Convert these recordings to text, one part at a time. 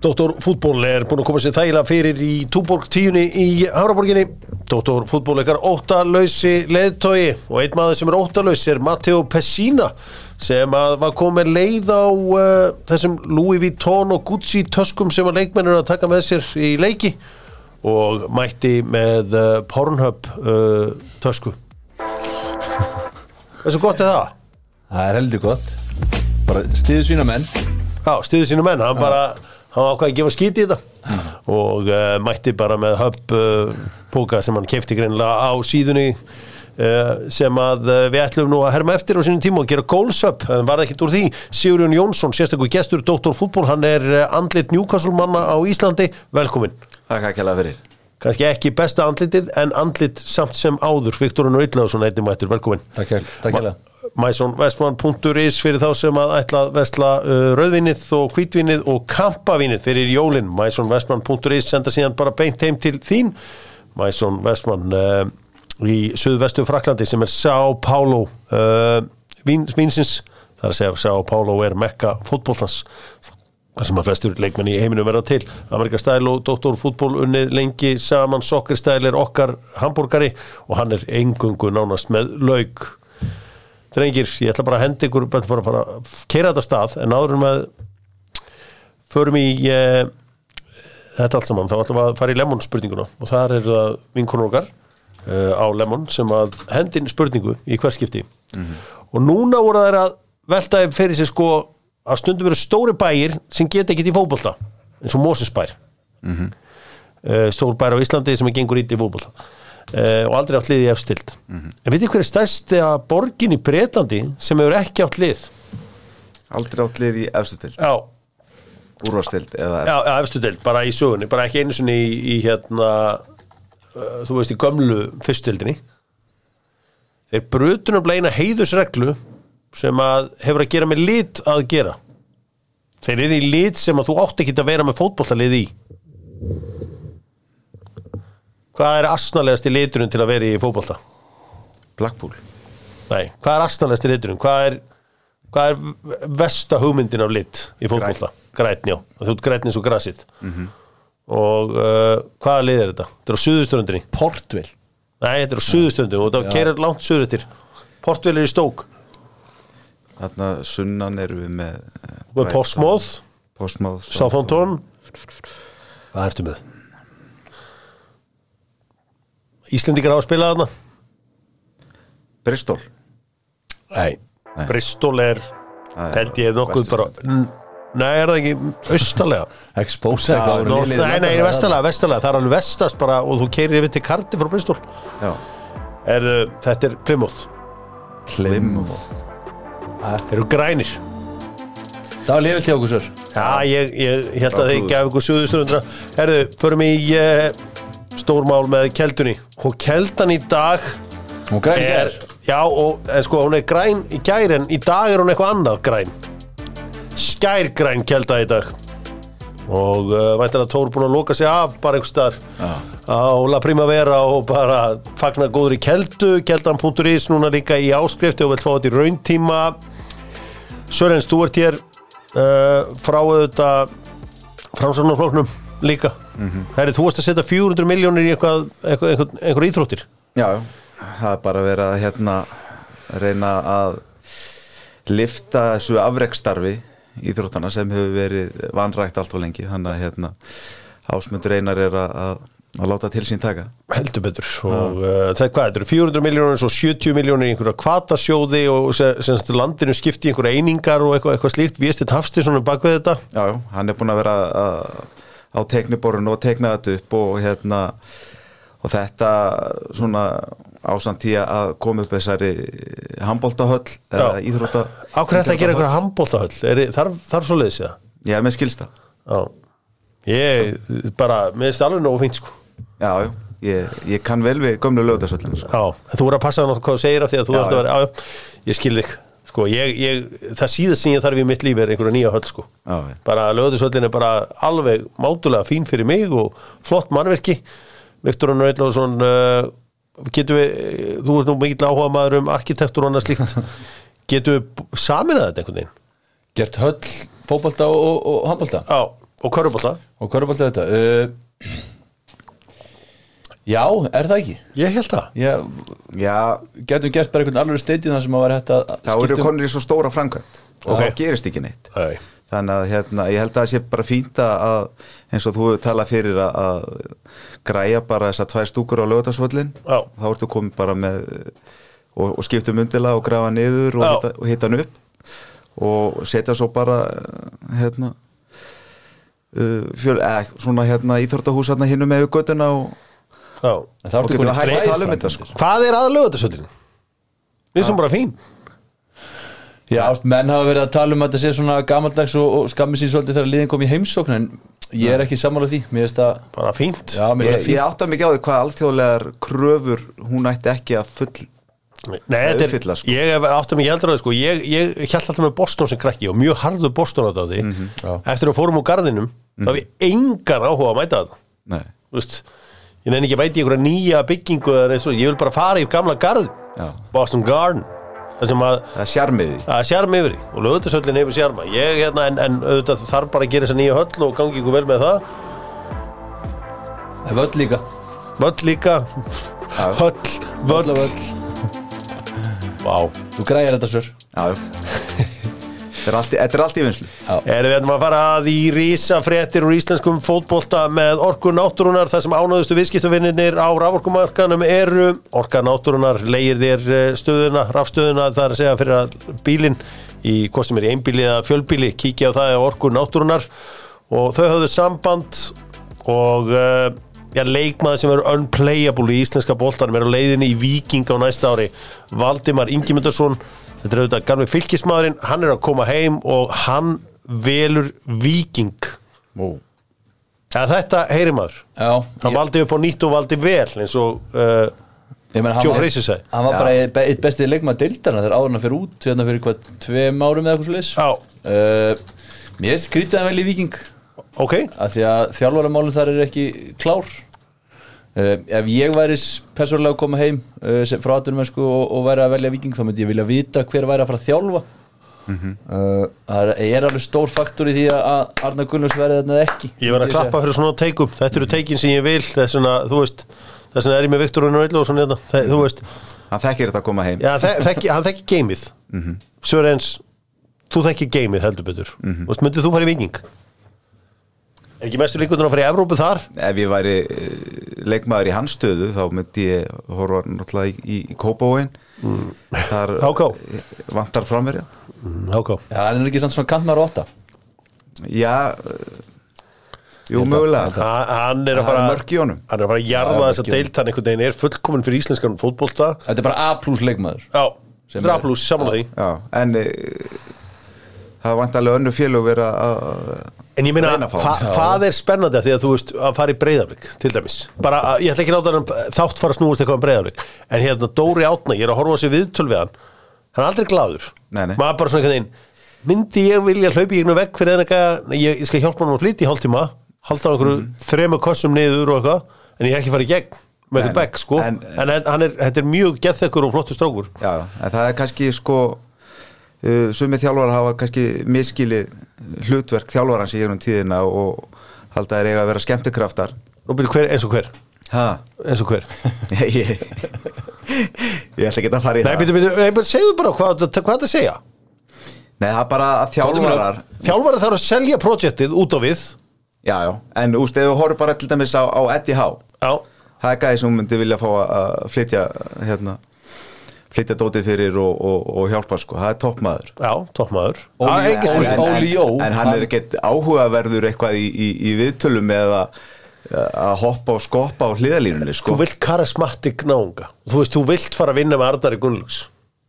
Dóttor fútból er búin að koma sér þægilega fyrir í Túborg tíunni í Háraborginni. Dóttor fútból ekkar óttalösi leðtogi og einn maður sem er óttalös er Matteo Pessina sem var komið leið á uh, þessum Louis Vuitton og Gucci töskum sem að leikmennir að taka með sér í leiki og mætti með uh, Pornhub uh, tösku. Þessu gott er það? Það er heldur gott Bara stiðu sína menn Já, stiði sínu menn, hann bara hann ákvaði að gefa skíti í þetta. Og uh, mætti bara með hub uh, póka sem hann kefti greinlega á síðunni uh, sem að uh, við ætlum nú að herma eftir á sínum tíma og gera goals up, en var það ekkert úr því. Sigurjón Jónsson, sérstaklega gestur Dr. Fútból, hann er andlit Newcastle manna á Íslandi, velkomin Takk að kella fyrir. Kannski ekki besta andlitið en andlit samt sem áður. Viktorinn og Ylláðsson einnig mættur, velkomin Takk hérlega mæsonvestmann.is fyrir þá sem að ætla að vestla uh, rauðvinnið og hvítvinnið og kampavinnið fyrir jólinn mæsonvestmann.is senda síðan bara beint heim til þín. Mæson Vestmann uh, í söðvestu Fraklandi sem er São Paulo uh, vín, vínsins. Þar að segja São Paulo er mekka fótbóltans þar sem að flestur leikmenn í heiminu verða til. Amerika Stæl og Dr. Fútból unnið lengi saman. Soccer Stæl er okkar hambúrgari og hann er engungu nánast með lauk drengir, ég ætla bara að henda ykkur bara, bara, bara keira þetta stað en áður með förum í eh, þetta allt saman, þá ætlum við að fara í lemon spurninguna og þar er það vinkonur okkar eh, á lemon sem að hendin spurningu í hverskipti og núna voru þær að velta fyrir sig sko að stundum veru stóri bæir sem geta ekkit í fótbolta eins og Mosesbær mm -hmm. stór bær á Íslandi sem er gengur ít í fótbolta uh, og aldrei átt lið í efstild en veitir hver er stærsti að borgin í Breitlandi sem hefur ekki átt lið? Aldrei átt lið í efstutild já, Úrvarstild eða já, já efstu deild, bara í sögunni bara ekki einu sinni í, í hérna uh, þú veist í gömlu fyrstildinni þeir brutunum bleina heiðusreglu sem að hefur að gera með lit að gera. Þeir eru í lit sem að þú átt ekki að vera með fótbollalið í hvað er asnalegast í liturinn til að vera í fótbolta? Blackpool. Nei, hvað er asnalegast í liturinn? Hvað er, hvað er vesta hugmyndin af lit í fótbolta? Græn, já, þú ert græn eins og grasið. Og uh, hvaða lið er þetta? Þetta er á suðusturundinni Portvil. Nei, þetta er á suðusturundinni og þetta kerir langt suður eftir. Portvel er í stók Þarna sunnan eru við með Portsmouth, Portsmouth. Southampton. Hvað ertu með? Íslendingar á að spila þarna? Bristol. Nei, Nei. Bristol er er held ég nokkuð bara Nei, er það ekki austalega? North, nei, nei, vestalega, vestalega, það er alveg vestast bara og þú keirir yfir til Cardiff frá Bristol. Já. Er, uh, Þetta er Plymouth, Plymouth. Þeir eru grænir. Það var lifið til okkur sör Já, ég, ég, held að þið gaf ykkur suðusturundra Herðu, förum í uh, stórmál með keldunni. Og keldan í dag Hún græn er, já, og eh, sko, hún er græn í gær en í dag er hún eitthvað annað græn. Skærgræn kelda í dag. Og uh, væntar að Tór búin að loka sig af bara einhvers staðar á La Primavera og bara fagna góður í keldu, keldan.is núna líka í áskrifti og vil fá þetta í rauntíma. Sörens, þú ert hér uh, frá auðvitað framsvörnarflóknum líka. Herri, þú varst að setja 400 miljónir í eitthvað, eitthvað, eitthvað, eitthvað íþróttir. Já, það er bara verið að hérna reyna að lifta þessu afrekstarfi íþróttana sem hefur verið vanrækt allt og lengi. Þannig að hérna ásmundur einar er að, að, láta til sín taka. Heldur betur. Og uh, það er hvað, þetta eru 400 miljónir og 70 miljónir í einhverja kvatasjóði og sem, sem sagt landinu skipti í einhverja einingar og eitthvað, eitthvað slíkt, við estið hafstið svona bak við þetta. Já, já, hann er búin að vera að, á tekniborun og tekna þetta upp og hérna og þetta svona ásamt í að koma upp þessari handbóltahöll eða Já. íþrótta Ákveð þetta að gera einhverja handbóltahöll þarf, þarf svo leiðis það? Já, með skilsta Já. Ég, bara, mér finnst alveg nógu fínt sko. Já, já, ég, ég kann vel við gömlu lögðarsöllina sko. Já, þú voru að passa það hvað þú segir af því að þú ert að vera, já, já, ég skil þig sko, ég, ég, það síðast sem ég þarf í mitt líf er einhverja nýja höll sko. Já, bara lögðushöllin er bara alveg mátulega fín fyrir mig og flott mannverki Viktor Unnar Eitláðsson uh, getur við, þú ert nú mikill áhuga maður um arkitektur og annað slíkt. Getur við saminað þetta einhvern veginn? Gert höll, fótbolta og, og, og handbolta? Já, og körubóta og körubólta þetta. Uh, Já, er það ekki? Ég held það Ég, Já, getum gert bara einhvern alveg steitið þar sem að vera hægt að þá eru skipta um- konur í svo stóra framkvæmt og Ok. þá gerist ekki neitt Nei. þannig að hérna, ég held að það sé bara fínt að eins og þú talað fyrir að, að græja bara þessar tvær stúkur á lögutarsvöllin Já. þá ertu komið bara með og, og skiptum undila og grafa niður og Já. hita, og hita hann upp og setja svo bara hérna uh, fjöl, eða, svona hérna íþórtahús hérna hinnum með göttuna og. En það Og ertu komin að tala um þetta, sko. Hvað er aðlögu þetta svolítið? Við sem bara fín. Já, ást, menn hafa verið að tala um að þetta sé svona gamaldags og, og skammi sín svolítið þegar liðin kom í heimsókn en ég er ekki sammála því. Það Bara fínt. Já, ég, það ég fínt. átta mikið á því hvað alþjóðlegar kröfur hún ætti ekki að full Nei, þetta er, uppfylla, sko. ég hef áttum ekki heldur að það sko. Ég, ég held alltaf með Boston sem krakki og mjög harður Boston á þetta Já. eftir að fórum úr garðinum þá hef ég engan áhuga að mæta þetta Nei, Þú veist, ég nefn ekki að mæti einhverja nýja byggingu eða eins og ég vil bara fara í gamla garð Já. Boston Garden það sem að það er sjarmiði að sjarm yfir því. Og lögutasöllin hefur sjarma. Ég hérna en, en auðvitað þarf bara að gera þessa nýja höll og gangi ykkur vel með það. En völl líka. Völl líka. Höll, völl. Völl Vá. Þú græðir þetta svör. Já, já Þetta er allt í- þetta er allt í vinslu Erum við að fara að í rísa fréttir úr íslenskum fótbolta með orku náttúrunar þar sem ánöðustu viðskiptavinnir á raforkumarkanum eru. Orka náttúrunar leigir þér eh, stöðuna, rafstöðuna það er að segja fyrir að bílinn í hvað sem er í einbíli eða fjölbíli kíkja á það á orku náttúrunar og þau höfðu samband og uh, já, leikmaður sem verður unplayable í íslenska boltanum er á leiðinni í Viking á næsta ári Valdimar Ingimundarsson þetta er auðvitað gamli fylkismadurinn hann er að koma heim og hann velur Viking Ó. ja, þetta heyri maður? Já, hann valdi upp á nýtt og valdi vel eins og uh, ég meina hann Joe var- Frazier sagði. Hann var bara eitt eitt bestið leikmað deildarna þegar áður hann fyrir út hérna fyrir hvað, tveim árum eða eitthvað svo leis Já. uh, Mér skrítið að vel í Viking ok, af því að þjálfaramálinn þar er ekki klár uh, ef ég væri persónulega að koma heim uh, sem- frá atvinnumennsku og, og væri að velja viking þá myndi ég vilja vita hver væri að fara að þjálfa. Uh, það er, er alveg stór faktor í því að- Arna Gunnlaugs verði þarna eða ekki. Ég verð að klappa fyrir svona teikum. Þetta eru teikin sem ég vil þess vegna, þú veist þess vegna er ég með Viktor svona hérna, þe- þú veist. Hann þekkir þetta að koma heim. Já, þe þekki, hann þekki geimið. Mm -hmm. Sörens, þú þekki geimið heldur betur. Mm -hmm. Myndið þú fara í viking? Er ekki mestu líkundur að fara í Evrópu þar? Ef ég væri leikmaður í hans stöðu þá myndi ég horfa náttúrulega í, í, í Kópavóin Þar HK. vantar framverja Mm, Háká Já, hann er ekki samt svona kantmar óta Já, eh, jú mögulega. Hann er að fara mörk í honum. Hann er að fara að jarða þess að í deiltan einhvern veginn er fullkomin fyrir íslenskan fótbolta. Þetta er bara A plus leikmaður. Já, þetta er A+, samanlega því. Já, en e, það vant alveg önnu félög vera að En ég fá hva, hvað er spennandi að því að þú veist að fara í breyðaflik, til dæmis? Bara, að- ég ætla ekki láta hann þátt fara að snúast eitthvað um breyðaflik, en hérna Dóri Átna ég er að horfa sig viðtöl við hann. Hann er aldrei glaður, Nei, nei. maður bara svona einhvern veginn myndi ég vilja hlaupi í einu vekk fyrir Nei, ég, ég skal hjálpa hann að flytja í hálftíma halda á einhverju Mhm. þrema kossum niður og eitthvað, en ég er ekki að fara í gegn með eitthvað bekk, sko. En- en, hann er, þetta er mjög geðþekkur og flottur strákur. Já, en það er kannski sko sumið þjálfara hafa kannski miskilið hlutverk þjálfarans í einum tíðina og halda þeir eiga að vera skemmtikraftar. Og byrja hver, eins og hver, Ha? eins og hver? Ég, ég, ætla ekki að fara í Nei, það. nei, bara segðu bara hvað, hvað þetta segja. Nei, það er bara að þjálfarar Þjálfari þarf að selja projektið út á við. Já, já, en úst, ef við horfum bara til dæmis á, á Eddie Howe. Já, það er gæði sem myndi vilja fá að flytja hérna flytja dótið fyrir og, og, og hjálpa sko, það er toppmaður. Já, toppmaður. En, en, en hann er ekkert áhugaverður eitthvað í, í, í viðtölum eða að hoppa og skoppa á hliðalínunni sko. Þú vilt karismatik náunga. Þú veist, þú vilt fara að vinna með Arnari Gunnlaugs.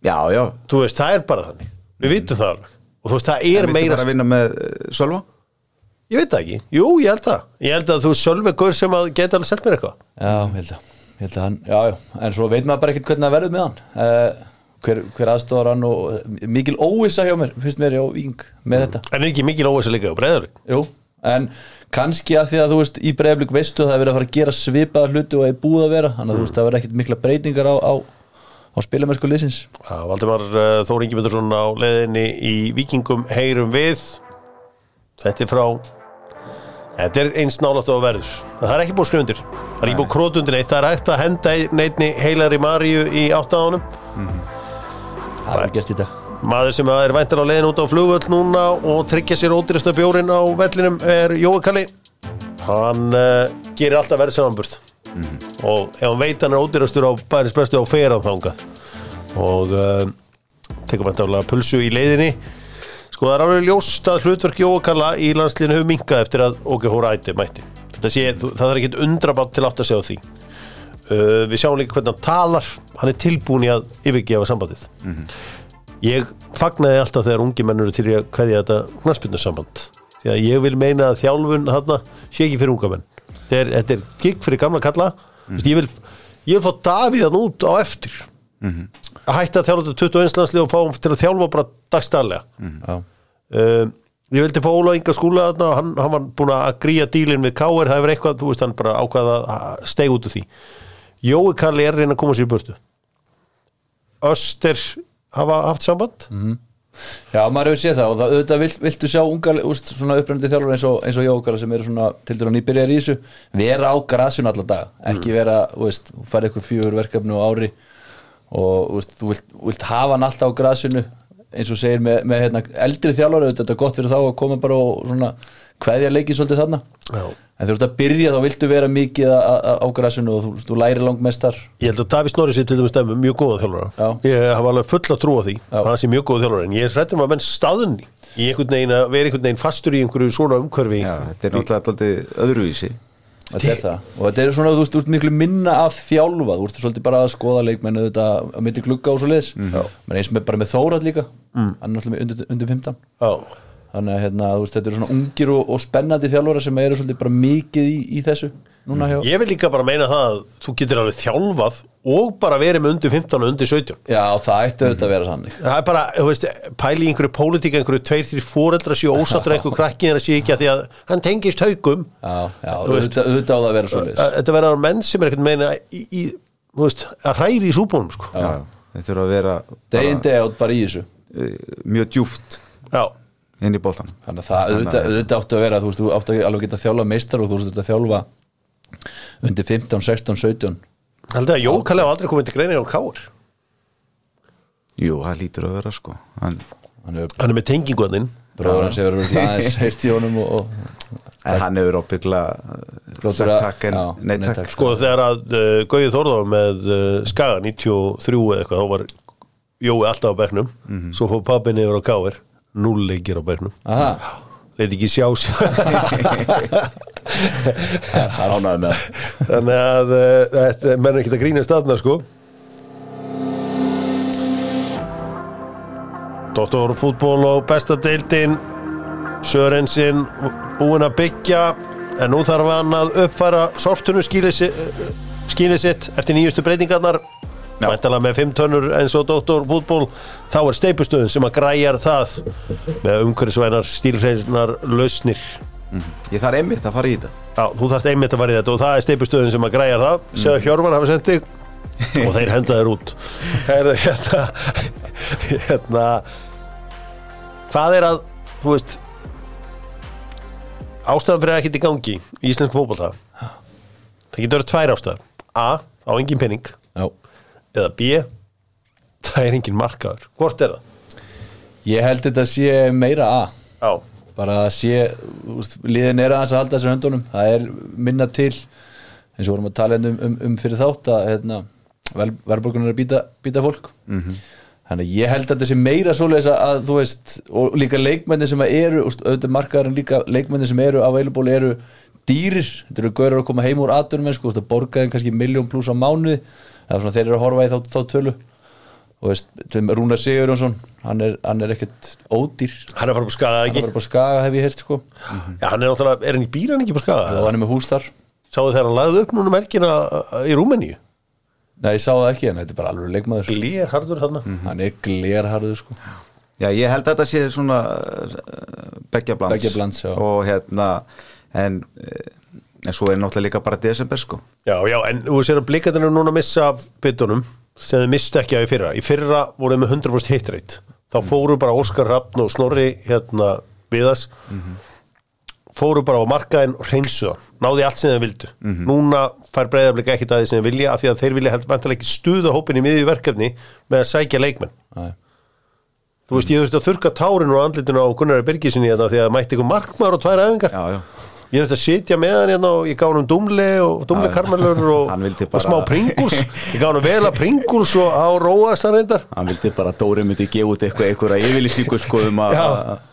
Já, já, Þú veist, það er bara þannig. Við vitum það alveg. Og þú veist, það en er viltu meira fara að vinna með uh, Sölva? Ég veit það ekki, jú, ég held það. Ég held að þú sölvi gaur sem að geta alveg sett mér eitthvað. Já, ég held að, ég held að hann, já, já, en svo veit maður bara ekkert hvernig það verður með hann. Uh, hver, hver aðstofar hann og uh, mikil óvissa hjá mér, finnst mér á Víking með þetta, En ekki mikil óvæs að líka á breyðarik jú en kannski að því að þú veist í breyflik veistu að það er verið að fara að gera svipaða hluti og er búið að vera, þannig að þú veist það verður ekkert mikla breytingar á, á, á spilamennsku liðsins. Já, Valdimar uh, Þór Ingemyndarsson á leiðinni í Víkingum heyrum við. Þetta er frá Þetta er að verður Það er hægt að henda neitni heilari Maríu í áttaðanum Það er gert í dag. Maður sem er væntar á leiðin út á flugvöll núna og tryggja sér ódýrasta bjórin á vellinum er Jói Kalli. Hann uh, gerir alltaf verið samanburð og ef hann veit hann er ódýrastur á bæris bestu á feran þangað. Og uh, tekur væntarlega pulsu í leiðinni. Sko það er alveg ljóst að hlutverk Jói Kalla í landslinu hefur minkað eftir að Óge Hóra ætti mætti Þetta sé, þú- það er ekkit undrabátt til átt að segja á því. Uh, Við sjáum líka hvernig hann talar. Hann er tilbúin í að yfirgefa sambandið. Ég fagnaði alltaf þegar ungi menn eru til í að kveðja þetta knaspinnarsamband því að ég vil meina að þjálfun þarna sé ekki fyrir unga menn. Þetta er, þetta er gigg fyrir gamla kalla. Mm. ég, vil, ég vil fá Davíðan út á eftir. Að hætta að þjálfa þetta 21 landslið og fá hann til að þjálfa bara dagstæðlega Já, um, ég vildi fá Óla Inga skúla þarna og hann, hann var búin að gríja dílinn við Káir, það hefur eitthvað, þú veist hann bara ákvaða að steg út úr því. Jói Kalli er reyna að koma sér í burtu. Öster hafa haft samband? Já, maður hefur séð það og það, auðvitað vilt, viltu sjá unga úst, svona upprennandi þjálfur eins og, eins og Jókara sem eru svona til dæra nýbyrjar í þessu vera á grasinu alla dag ekki vera, þú veist, þú færði eitthvað fjögur verkefni á ári og veist, þú vilt, vilt hafa hann alltaf á grasinu eins og segir með, með hérna, eldri þjálfur auðvitað þetta er gott fyrir þá að koma bara og svona kveðja leikið svolítið þarna Já. en þú veist að byrja þá viltu vera mikið á grasinu og þú, þú læri langmestar Ég held að Daví Snorri sé til dæmis stemmum mjög góða þjálfara Já. Ég hafa alveg full að trúa því Já. að hann sé mjög góða þjálfara en ég er hrættum að menn staðunni í einhvern veginn að vera einhvern veginn fastur í einhverju svona umhverfi Já, þetta er náttúrulega dálítið öðruvísi þetta er það. Og þetta er svona, þú veist, þú miklu minna að þjálfa. Þú ert svolítið bara að skoða leikmennu þetta á milli klukka og svo liðs menn eins með bara með Þórat líka. Er náttúrulega með undir, undir 15 Já. þannig að hérna, þú veist, þetta eru svona ungir og, og spennandi þjálfara sem eru svolítið bara mikið í, í þessu núna hjá Ég vil líka bara meina það að þú getur alveg þjálfað og bara verið með undir 15 og undir 17 Já, það ætti auðvitað að vera sannig Það er bara, þú veist, pæli í einhverju pólitík einhverju tveir, þrjir fóreldra séu ósáttur einhverju krakki en það sé ekki að því að hann tengist haugum Já, já, auðvitað, á það að vera svo liðs Að- Þetta verður menn sem er einhvern meina í, í, þú veist, að hræri í súbúnum sko. Já, þetta þurfa að vera Degin deg átt bara í þessu. Eh, mjög djúft Já, inn í boltan Þannig að það auðvitað, auðvitað áttu að vera þú veist, þú áttu að alveg geta þjálfa meistar og þú veist að þjálfa undir 15, 16, 17 held að Jókalli hafa aldrei komið til greina á Káur Jú, það lítur að vera sko. Hann, hann er Hann er með tenginguðin bróður hans hefur verið aðeins heilt í honum og, og en hann hefur ábyggla sagt takk en já, nei nei, takk. Sko þegar að uh, Gauði Þórðar með uh, Skaga 93 eða eitthvað, þá var Jói alltaf á bekknum, svo fór pappin yfir á Káur, null leikir á bekknum. Aha, leit ekki sjá sér Ánægði með þannig að uh, þetta menn er ekki að grína staðna sko. Dóttorfútból og besta deildin Sörensinn búinn að byggja en nú þarf hann að uppfæra sortunu skýlið sitt eftir nýjustu breytingarnar. Væntalega með 5 tönnur eins og Dóttorfútból þá er steipustöðun sem að græjar það með umhverfisvænar stílhreinar lausnir Ég þarf einmitt að fara í þetta. Já, þú þarft einmitt að fara í þetta og það er steipustöðin sem að græja það mm. Hjörvar hafa sendið og þeir henda þér út. Herðu, hérna, hérna hvað er að þú veist ástæðan fyrir að ekkert í gangi í íslensk fótbolta? Það getur verið tvær ástæðar A, á engin penning já. Eða B, það er engin markaður. Hvort er það? ég held þetta sé meira að Já, bara að sé, veist, liðin er aðeins að halda þessu höndunum, það er minna til eins og vorum að tala hérna um, um, um fyrir þátt að hérna, verðbólkunar er að býta, fólk. Þannig að ég held að sé meira svoleiðis að, þú veist, og líka leikmenni sem eru, og auðvitað markaðarinn líka leikmenni sem eru available eru dýrir, þetta eru gaurar að koma heim úr sko, borgaðin kannski miljón pluss á mánuði. Það er svona þeir eru að horfa í þá, þá tölu Rúnar Sigurjónsson hann er, hann er ekkert ódýr. Hann er að fara upp á skaga hann er ekki? bara bara skaga hef ég heyrt sko. Já, hann er náttúrulega, er hann í bíl hann ekki upp á skaga? og hann er með hús þar. Sáðu þegar hann lagði upp núna melkina í Rúmeníu? Nei, ég sá það ekki, en þetta er bara alveg leikmaður. Glér hardur þarna Hann er glerharður sko. Já, ég held að þetta sé svona uh, beggja blands. Beggja blands, já. og hérna en, eh, en svo er náttúrulega líka bara desember sko. Já, já, en þú sér að eru núna missa af byttunum sem þið mistu ekki af í fyrra. Í fyrra voru þið með 100% hit rate. Þá fóru bara Óskar Rappn og Snorri hérna viðas fóru bara á markaðin og hreinsuða, náði allt sem þeir vildu. Mhm. núna fær breyðablika ekkit að því sem þeir vilja af því að þeir vilja heldur vantilega ekki stuða hópin í miðju verkefni með að sækja leikmenn. Nei. þú veist, ég þurfti að þurka tárin og andlitinu á Gunnari Birgisinni hérna því að mætti ykkur markmaður og tvær æfingar. Já, já ég þurfti að sitja með hann hérna og ég gaf hann um dumli og dumli Já. karmelur og, vildi og bara- smá pringuls ég gaf hann vel að pringuls og á róast hann reyndar. Hann vildi bara að Dóri myndi gefa út eitthvað eitthvað yfirlýsingu sko um að, Já. að,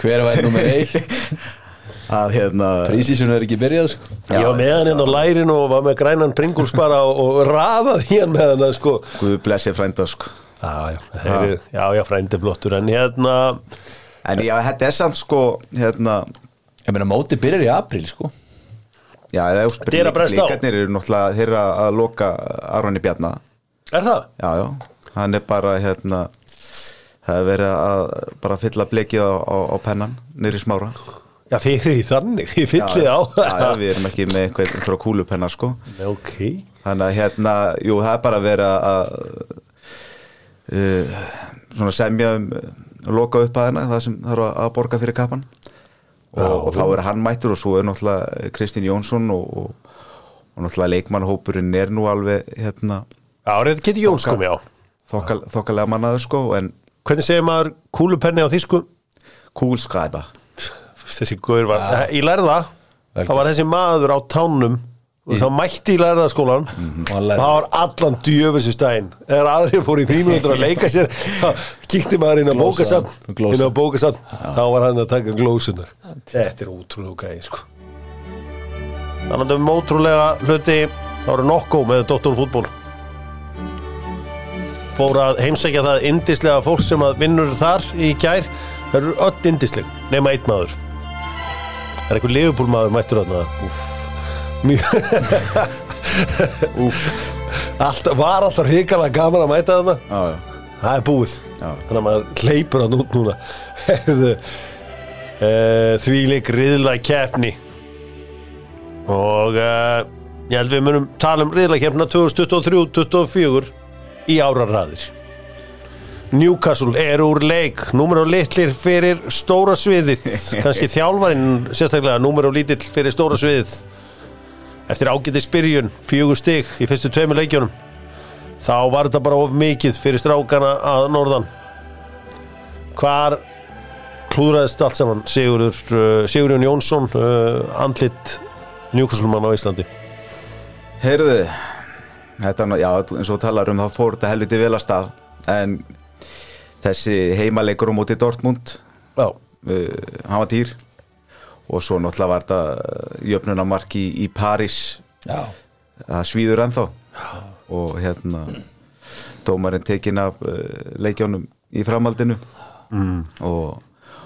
Hver var nummer 1 að hérna Prísísun er ekki byrjað sko. Ég var með hann hérna á lærin og var með grænan pringuls bara og, og rafaði hann með hann sko. Guð blessi frænda sko. Já, já, já, já, frændi blottur en hérna, En já, þetta er samt sko hérna Ég meina móti byrjar í apríl sko. Já, það er á. Líkarnir eru náttúrulega þeirra að loka Aronni Bjarna. Er það? Já, já, hann er bara hérna það er verið að bara fylla blekið á, á, á pennan nýri smára. Já, þið er í þannig, þið fyllið á. Já, já, við erum ekki með einhver, einhverja kúlupenna sko. Ok, þannig að hérna, jú, það er bara verið að uh, svona semja um loka upp að hennar, það sem þarf að- að borga fyrir kapan og, og þá er hann mættur og svo er náttúrulega Kristín Jónsson og, og, og náttúrulega leikmannhópurinn er nú alveg hérna já, þetta geti Jóns komið á? þokkal, þokkalega mannaður sko en hvernig segir maður kúlupenni á þýsku? kúlskræpa þessi guður var, í lærða þá var þessi maður á tánum og þá mætti í lærðaskólan Og hann og það var allan djöfisins daginn þegar aðrir fóru í fríminútur að leika sér kíkti maður inn á Glósa. inn á bókasafn, þá var hann að taka glósunar þetta er ótrúlega gæði sko. þannig um ótrúlega hluti. Þá eru nokkuð með doktorfútból fór að heimsækja það indislega fólk sem að vinnur þar í gær. Það eru öll indisleg, nema einn maður. Það er einhver liðupúlmaður mættur þarna. Mjög alltaf, var alltaf hrikalega gaman að mæta já, það er búið. Já. þannig að maður hleypur hann út núna. Heyrðu, uh, þvíleik riðla keppni og uh, ég held við munum tala um riðla keppna 2023-2024 í árarraðir Newcastle er úr leik. Númer og litlir fyrir stóra sviðið. Kannski þjálfarinn sérstaklega númer og lítill fyrir stóra sviðið eftir ágæti spyrjun fjögur stig í fyrstu tveimur leikjunum. Þá var þetta bara of mikið fyrir strákana að norðan. Hvar klúðraðist allt saman Sigurður, uh, Sigurjón Jónsson uh, andlit njúkvæslumann á Íslandi? Heyrðu þetta, já, eins og talar um þá fór þetta helviti vel að en þessi heimaleikur á móti Dortmund Já, uh, hann var týr og svo náttúrulega var þetta jöfnunamark í, í París. Já. Það svíður ennþá. Og hérna dómarinn tekinn af uh, leikjónum í framhaldinu. Mm. og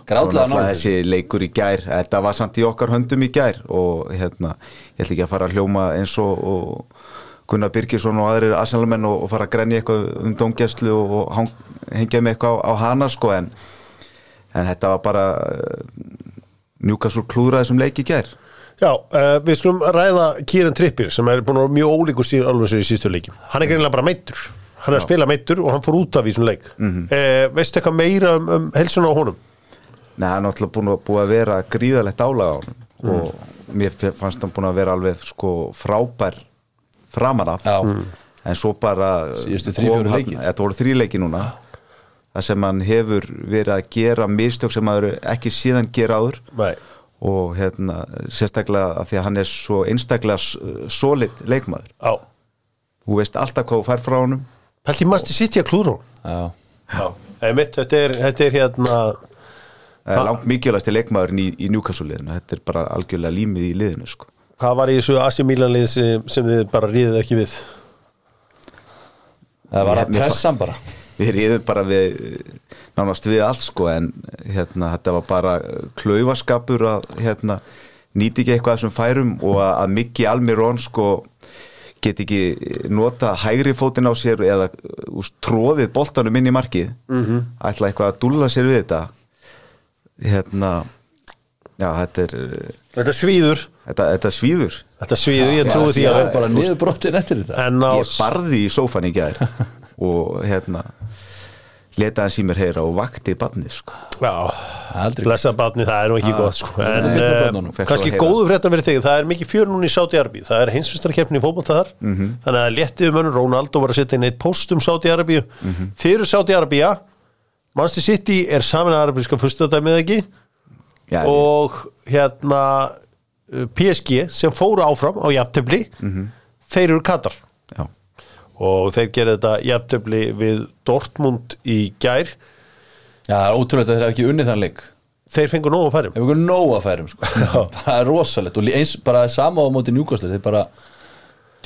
náttúrulega þessi leikur í gær þetta var samt í okkar höndum í gær. Og hérna, ég ætla ekki að fara að hljóma eins og, og Gunnar Birgisson og aðrir arsenalmenn og, og fara að grenja eitthvað um dómgæslu og, og hang, hengja mig eitthvað á, á hana sko en, en þetta var bara uh, úr klúðraði sem leik í gær? Já uh, við skulum ræða Kieran Trippier sem er búin að vera mjög ólíkur sír alveg sér í sístu leikjum. Hann er greinlega bara meittur hann er að spila meittur og hann fór út af í svona leik. Mm veistu eitthvað meira um, um helsuna á honum? Nei, hann er náttúrulega búin að, búið að vera gríðalegt álag á hann og mér fannst hann búin að vera alveg sko frábær framan af. Já. en svo bara Síðustu. Þetta voru þrý leiki núna það sem hann hefur verið að gera mistök sem hann ekki síðan gera áður. Nei. Og hérna sérstaklega að því að hann er svo einstaklega solid leikmaður. Já. Þú veist alltaf hvað þú fær frá honum. Pælti masti sitt í að klúra hún Já. Já. Einmitt, þetta er, þetta er hérna það er langt mikilvægst leikmaðurinn í, í Newcastle-liðinu þetta er bara algjörlega límið í liðinu sko. Hvað var í þessu Asi Milan-lið sem, sem þið bara ríðið ekki við? Það var að pressa hann bara við reyðum bara við nánast við allt sko en hérna, þetta var bara klaufaskapur að hérna, nýti ekki eitthvað sem færum og að, að Mikki Almirón sko get ekki nota hægri fótinn á sér eða úst, tróðið boltanum inn í markið mm -hmm. ætla eitthvað að dúlla sér við þetta. Hérna já þetta er Þetta svíður. Þetta, þetta svíður. Þetta svíður, ég Já, trúi því það að er bara niður brottin eftir þetta. En á ég barði í sófan í gær og hérna leta hans í mér heyra og vakti barnið sko. Já, Aldrei blessa batni, það er nú ekki gott sko. en er uh, kannski að góðu fréttan verið þig það er mikið fjör núna í Saudi Arabíu það er hinsvistarkeppni í fótbolta þar Mhm. þannig að léttið um önn Ronaldo var að setja inn eitt post um Saudi Arabíu Mhm. þeir eru Saudi Arabíu Manchester City er samin arabíska fyrstadæmið ekki Já, og hérna uh, PSG sem fóru áfram á jafntefli Mhm. þeir eru Katar já, og þeir gera þetta jafntefli við Dortmund í gær. Já, er ótrúlega að þeir hafa ekki unnið þann leik. Þeir fengur nógu færum. Ef ykkur nóg að færum sko. Það er rosalegt. Og eins bara sama á móti njúkastur Þeir bara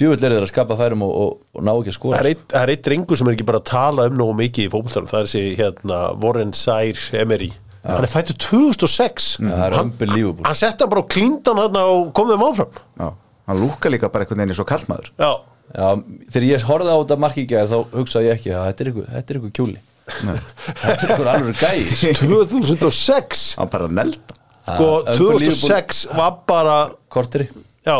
djúvill eru þeir að skapa færum og, og, og ná ekki að Það skora er eitt- það er eitt drengur sem er ekki bara að tala um nógu mikið í fótboltanum, það er þessi hérna, Warren Sær Emery. Hann er fættur 2006 Það er hann, unbelievable hann sett hann bara á klíndan hann og kom þeim áfram. Já Hann lúka líka bara einhvern veginn eins og kallmaður. Já, Já, þegar ég horfði á þetta gæði þá hugsaði ég ekki að þetta er ykkur, þetta er ykkur kjúli. Þetta er ykkur alveg gæði sko. 2006 Hann bara nelda sko, Ah, 2006 var bara Korteri. Já,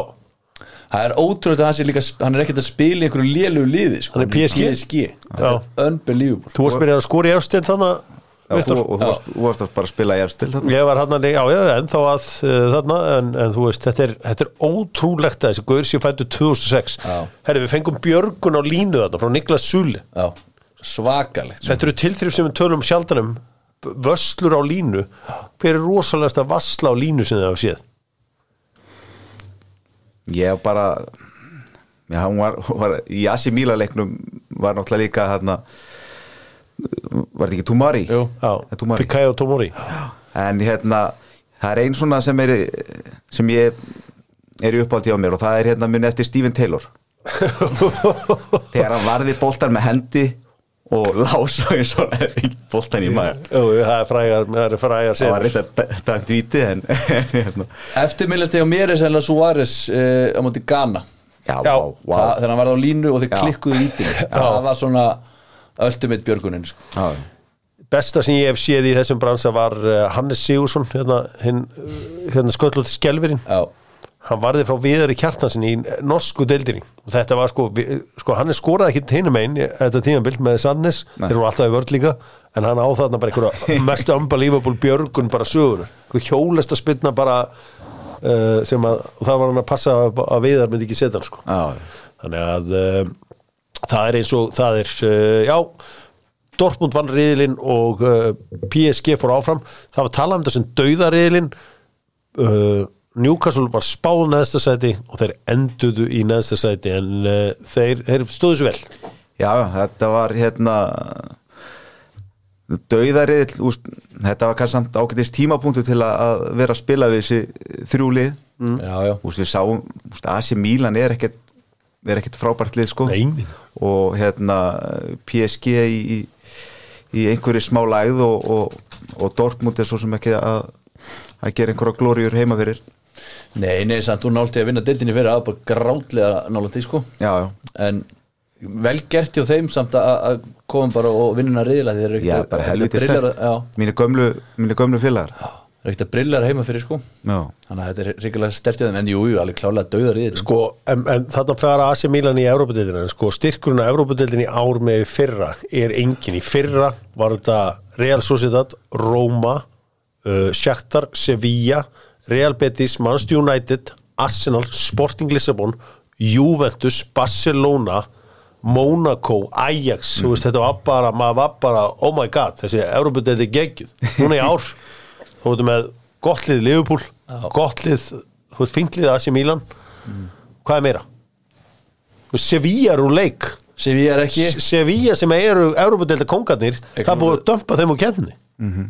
Það er ótrúlega að hann sé líka hann er ekkert að spila í einhverju lélugu liði sko. Hann er PSG. PSG er unbelievable. Þú varst mér að skora í efstil þannig þú, og þú varst, varst að bara spila í efstil þarna? Ég var hann að, já, já, ennþá að uh, þarna, en, en þú veist, þetta er, þetta er ótrúlegt að þessi Gaur sér fættu 2006 Já. Herri, við fengum Björgun á línu þarna frá Niklas Suli Já, svakalegt. Þetta eru tilþrif sem við tölum sjaldanum vöslur á línu. Hver er rosalegasta vassla á línu sem þið hafa séð? Ég bara Já, hún var, hún var í Asi Míla leiknum var náttúrulega líka hérna var þetta ekki Tumari? Jú. Tumari Pikayo Tomori. En hérna það er ein svona sem er sem ég er í uppáldi á mér og það er hérna muni eftir Stephen Taylor. Þegar hann varði boltar með hendi og lása eins og boltan í maður það er frægar, það er frægar það var reynda dæmt víti en en hérna. Eftirminnast ég á mér er sennilega Suárez uh, á móti Ghana. Já, Já, vá, vá. Það, þegar hann varði á línu og þeir Já. klikkuðu vítinu það var svona ultimate björgunin sko. Já, besta sem ég hef séð í þessum bransa var uh, Hannes Sigursson hérna, hinn, uh, hérna sköllóti skelverinn Já, hann varði frá viðari kjartansin í norsku deildinni. Og þetta var sko, sko hann er skorað ekki hinum einn þetta tímabild með Sannes. Þeir eru alltaf í vörð líka en hann á þarna bara einhverja mestu unbelievable björgun bara sögur, hjólesta spilna bara uh, sem að það var hann að passa að, að viðar myndi ekki setja hann sko. Já, þannig að uh, það er eins og það er, uh, já Dortmund vann riðilinn og uh, PSG fór áfram, það var talað um þessum dauðariðilinn uh, Newcastle var spáð neðsta sæti og þeir enduðu í neðsta sæti en uh, þeir, þeir stóðu svo vel. Já, þetta var hérna dauðarið þetta var kannski samt ágætist tímapunktu til að- vera að spila við þessi þrjúlið já, já. Úst, við sáum, úst, AC Milan er ekkert er ekkert frábært lið sko. Nei. og hérna PSG í, í, í einhverju smá lægð og, og, og Dortmund er svo sem ekki að, að gera einhverja glóriur heima fyrir. Nei, nei, samt þú nálti að vinna deildinni fyrir að bara grátlega nálti sko. Já, já, en vel gert hjá þeim samt að, að koma bara og vinna riðila þeir eru já bara að- að stert brillara- já, mínu gömlu, gömlu félagar þeir eru ekkert að brillara heima fyrir sko. Já, þannig að þetta er ríkilega stert hjá þeim en jú, jú, alveg klálega dauða riðil sko, en, en þarna fara AC Milan í Európa-deildina, en sko, styrkurinn á Európa-deildin í ár með fyrra er engin í fyrra var þetta Real Sociedad, Roma uh, Shakhtar, Sevilla Real Betis, Manchester United Arsenal, Sporting Lissabon Juventus, Barcelona Monaco, Ajax. Þú veist, þetta var bara, maður var bara oh my god, þessi Európa-deildi geggjuð. Núna í ár, þú veitum með gott lið Liverpool, gott lið þú veist, fínt lið AC Milan. Hvað er meira? Sevilla er úr leik. Ég er ekki. Se- Sevilla sem eru Európa-deilda kongarnir það búið að dömpa þeim úr keppni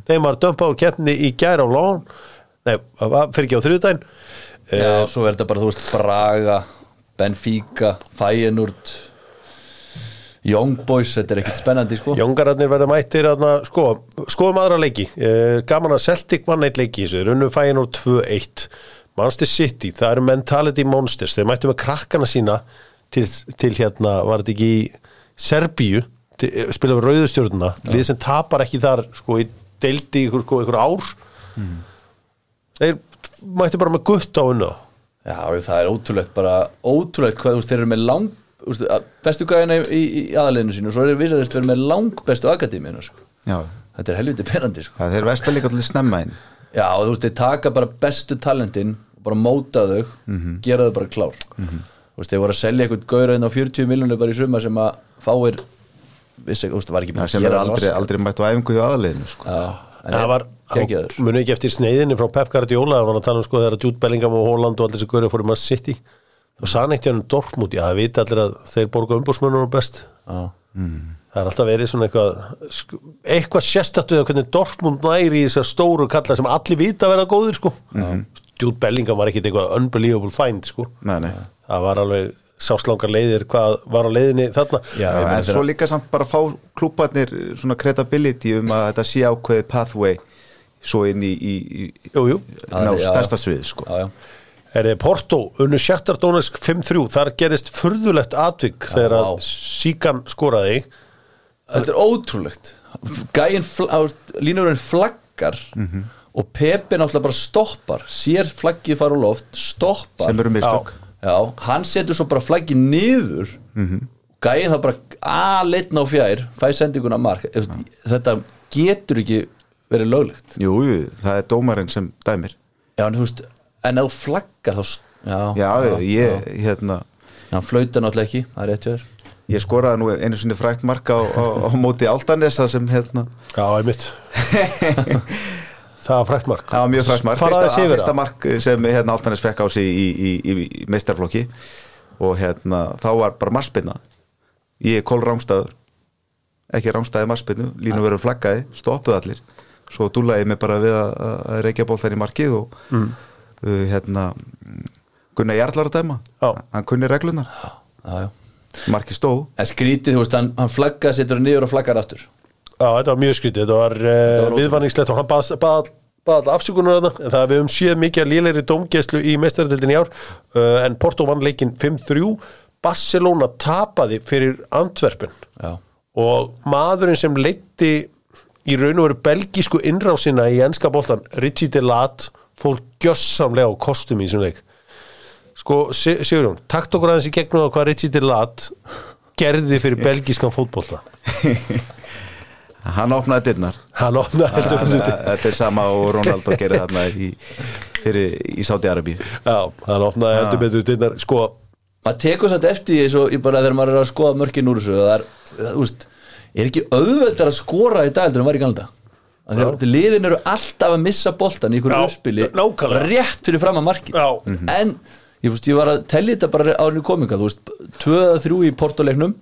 þeim var dömpa úr keppni í gæra á lón nei, fyrir ekki á þriðudaginn Já, svo er þetta bara, þú veist, Braga Benfica, Feyenoord Young Boys þetta er ekkert spennandi, sko. Jóngararnir verða mættir aðna, sko, skoðum aðra leiki. Eh, gaman að Celtic mann eitt leiki þessu, runnu fæin úr 2-1 Manchester City, það eru mentality monsters. Þeir mættu með krakkana sína til, til hérna, var þetta ekki í Serbíu, til, spila við rauðustjórnuna, lið sem tapar ekki þar sko, í deildi ykkur, sko, ykkur ár. Þeir mættu bara með gutt á unna Já, það er ótrúlegt bara, ótrúlegt hvað þú eru með lang úst, bestu gæðina í, í, í aðaliðinu sínu og svo er vissarist verið með lang bestu akademíuna sko. Já, þetta er helviti penandi sko. það er verst að líka til snemma inn. Já og þú veist þeir taka bara bestu talentin og bara móta þau gera þau bara klár. Þú veist þeir voru að selja eitthvað gaura inn á 40 miljonir bara í suma sem að fáir vissi, þú veist það var ekki búin Það að sem er gera aldrei, aldrei mætt á æfingu hjá aðliðinu sko. já, en það var, muni ekki eftir sneiðinni frá Pep Guardiola, það var að tala um sko þegar Jude Bellingham og Holland og allir þessi görið fórum að City og sann eitt hjá hann Dortmund, já það vita allir að þeir borga umbúrsmönnur best. Já. það er alltaf verið svona eitthvað eitthvað sérstættu eða hvernig Dortmund næri í þessar stóru kalla sem allir vita að vera góðir sko. Jude Bellingham var ekkit eitthvað unbelievable find sko. Nei, nei. Það var alveg sáslangar leiðir hvað var á leiðinni þarna. Já, Já, en svo líka samt bara fá klúbarnir svona credibility um að þetta sé ákveðið pathway svo inn í, í, í já. stærsta svið sko. já, já. Er þið Porto, unnu Sjaktar Donetsk 5-3, þar gerist furðulegt atvik þegar að vá. Síkan skoraði. Þetta er ótrúlegt. Gæin, línurinn flaggar Mhm. og Pepe náttúrulega bara stoppar sér flaggið fara úr loft stoppar. Sem eru mistök. Já, hann setur svo bara flaggið niður. Mhm. gæin það bara aðleitna á fjær fæ sendinguna mark. Þú veist, þetta getur ekki verið löglegt. Jú, jú, það er dómarinn sem dæmir. Já, en þú veist, en ef þú flaggar þá Já, Já, ég, hérna Já, hann flauta náttúrulega ekki, það er rétt hjá þér. Ég skoraði nú einu sinni frækt marka á, á, á móti Altanes það sem hérna Já, einmitt. Það var frækt mark. Það var mjög frækt mark. Fyrsta, fyrsta það. mark sem hérna Altanes fekk á sig í, í, í, í meistarflokki og hérna þá var bara marspinna ég er kól rángstæður ekki rángstæði marspinnu, línu verður flaggaði stoppuð allir, svo dúlaði ég mig bara við að, að reykja ból í markið og Mm. Uh, hérna Gunnar Jarl var að dæma. Já. hann kunni reglunar, Já, já markið stóð. En skrítið, þú veist, hann, hann flaggar, setur hann niður og flaggar aftur. Já, þetta var mjög skrítið, þetta var, uh, var viðvanningslegt og hann baði bað, bað afsökunar þarna, en það við höfum séð mikið að lélegri dómgæslu í mestaradildin í ár. Uh, en Porto vann leikinn 5-3 Barcelona tapaði fyrir Antwerpen. Já, og maðurinn sem leitti í raun og veru belgísku innrásina í enska boltan, Richie Delat fór gjössamlega á kostum í þessum leik. Sko, Se- Sigurjón takt okkur aðeins í gegnum á hvað Richie Delat gerði fyrir belgískan fótbolta. Hann opnaði dyrnar. Hann opnaði heldur Hann- betur. þetta er sama og Ronaldo gerir þarna í, fyrir, í Sáti-Arabi Já, hann opnaði heldur betur dyrnar. Sko, maður tekur satt eftir því svo, ég bara þegar maður er að skoða mörkin úr þessu það er, það, veist, er ekki auðveldar að skora í dag heldur en var í Þegar liðin eru alltaf að missa boltan í Já, uppspili rétt fyrir fram að markið Já. en ég, veist, ég var að tellja þetta bara árinu kominga þú veist, 2-3 í portoleiknum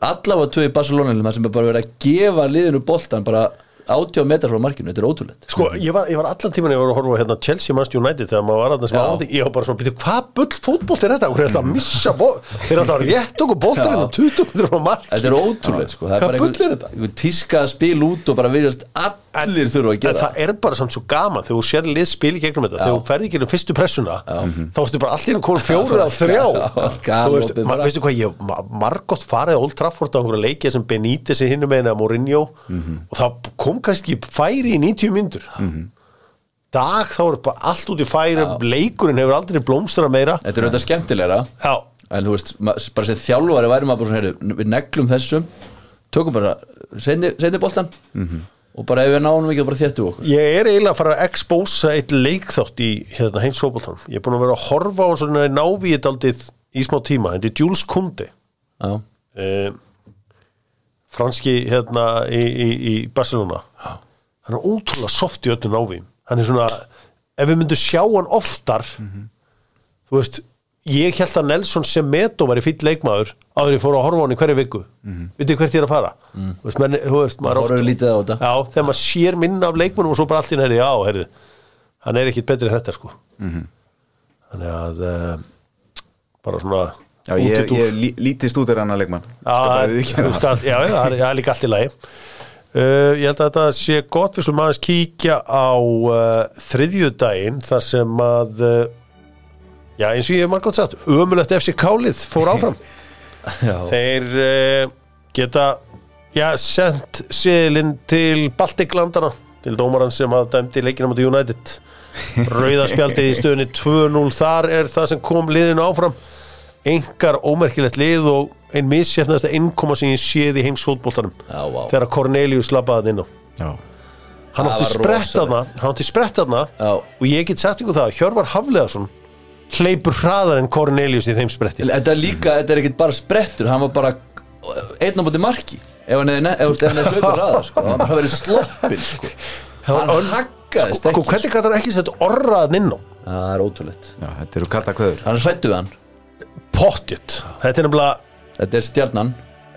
allavega 2 í Barcelona sem er bara verið að gefa liðinu boltan bara 80 metrar frá markinu, þetta er ótrúlegt sko ég, var, ég var allan tíman ég var að horfa hérna, Chelsea Manchester United þegar maður var að Já. ándi, ég var bara svona, býtu, hvað bull fótbolt er þetta? Hún er alltaf að missa ból þeir eru alltaf að rétt okkur boltar Já. hérna 20 minnur frá marki Þetta er ótrúlegt sko, það er Hvað bara bull er þetta? einhver tíska að spila út og bara virðast allir þurfa að En gera það. er bara samt svo gaman þegar þú sér lið spil í gegnum þetta, þegar þú ferði ekki um fyrstu pressuna, þá ertu bara allir að koma fjóru á þrjá. Já, Þú veist, veistu hvað, ég ma- margoft farið á Old Trafford á einhverja leikja sem Benítez er hinum meina Mourinho og það kom kannski færi í 90 myndur dag þá er bara allt út í færi leikurinn hefur aldrei blómstra meira. Þetta er auðvitað skemmtilegra. Já, En þú veist, bara sem þjálfari væri maður við neglum þessum tökum bara, seinni boltan og bara ef við náum ekki þá bara þéttu okkur Ég er eiginlega að fara að expósa eitt leikþátt í hérna, heimsfóboltan. Ég er búin að vera að horfa á svona návíð í smá tíma. Þetta er Jules Kunde, Já, eh, franski hérna í, í, í Barcelona. Hann er ótrúlega soft í öllu návíðum. Hann er svona, ef við myndum sjá hann oftar, þú veist, ég held að Nelson Semedo var í fýll leikmaður áður en ég fór að horfa á hann í hverju viku. Mm Vitið hvert ég er að fara? Þú veist, menn, þú veist, maður er oft- lítið á þetta. Já, þegar maður sér minna af leikmunum og svo bara nærði, já, heyrðu hann er ekkit betri en þetta, sko. Þannig að uh, bara svona Já, ég, ég lí, lítið stúdir annar leikmann. Já, það er- þú veist að- já, já, það er- líka allt í lagi. Uh, ég held að þetta sé gott. Við slum aðeins kíkja á uh, þriðjudaginn þar sem að uh, já, eins og ég hef margótt sagt ömulegt FC Kálið fór áfram. Þeir uh, geta já, sendt seðilinn til Baltiklandana til dómaran sem að dæmdi leikina mot United. Rauðaspjaldið í stöðunni 2-0 þar er það sem kom liðinu áfram. Engar ómerkilegt lið og ein misjæfnasta innkoma sem ég séð í heimsfótboltanum Já, vá. þegar Cornelius labbaði inn á. Já, hann átti sprettaðna hann átti sprettaðna og ég get sagt ykkur það að Hjörvar Hafleðarsson hleypur hraðar en Cornelius í þeim spretti. Þetta er líka, þetta er ekkert bara sprettur Hann var bara einn á bóti marki. Ef hann hefði ne- ef ef hann hefði hlaupið ræða sko. Hann var verið sloppin sko. Hann haggaðist sko, ekki hvernig gæti hann ekki sett orraðan inn á? Það er ótrúlegt. Já þetta eru kalda kvöður Hann hrættu við hann. Pottjut þetta er nefnilega Þetta er stjarnan.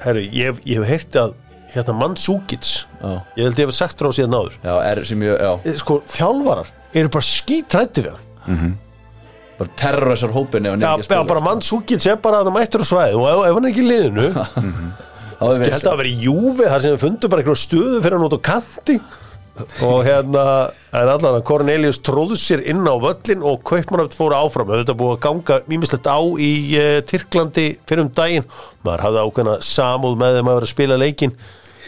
Herru, ég, ég hef heyrti að hérna Mandsúkits Já, ég held ég hef sagt frá síðan áður. Já er sem ég, já. Eh, sko, þjálfarar eru bara skítrætti við hann Bara terrorisar hópin ef hann ekki að já, spila bara Mandsúkits er bara að það mættur á svæði og ef, ef hann er ekki liðinu. Er ég held að það veri júfi þar sem við fundum bara einhverju stöðu fyrir hann út á kanti. Og hérna en allan að Cornelius tróðu sér inn á völlin og Kaupmannöft fóru áfram. Þetta búið að ganga mýmislegt á í uh, Tyrklandi fyrir um daginn. Maður hafði ákveðna samúð með þeim að vera að spila leikin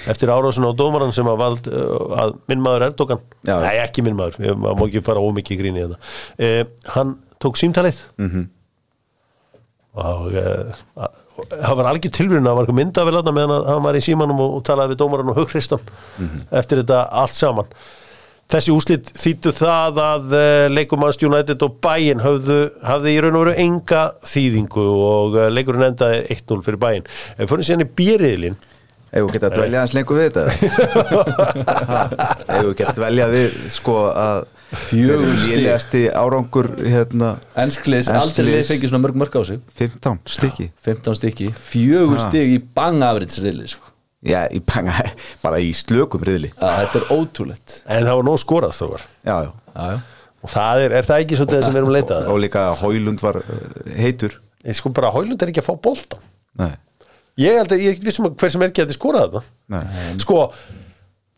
eftir árásun á dómaran sem að, vald, uh, að minn maður Erdogan. Nei ekki minn maður, Ég- maður má ekki fara ómikið í gríni í þetta uh, hann tók símtalið. -hmm. og uh, það var algjör tilvíðin það var eitthvað mynda vel meðan að hann var í símanum og, og talaði við dómaran og hugristan eftir þetta allt saman. Þessi úslit þýttu það að uh, leikumannst United og Bayern hafði í raun og veru enga þýðingu og uh, leikurinn endaði 1-0 fyrir Bayern. Ef fyrir síðan í björiðlin Ef þú geta að dvelja hans lengur við þetta? Ef þú geta að dvelja við sko að lélegasti árangur hérna Ensklis, Ensklis. aldrei lið fengið svona mörg mörg á sig. 15 stykki. 15 stykki, fjögur stig í bangafriðsriðli sko. Já, í panga, bara í slökum riðli. Já, Þetta er ótrúlegt. En það var nóg skorað þó var Já, já. Já, já. Og það er, er það ekki svolítið það sem við erum að leita að? Og líka Hólund var uh, heitur. Ég sko bara Hólund er ekki að fá bolta Nei, ég held að ég er ekki vissum að hver sem er að þið skorað þetta nei. Sko,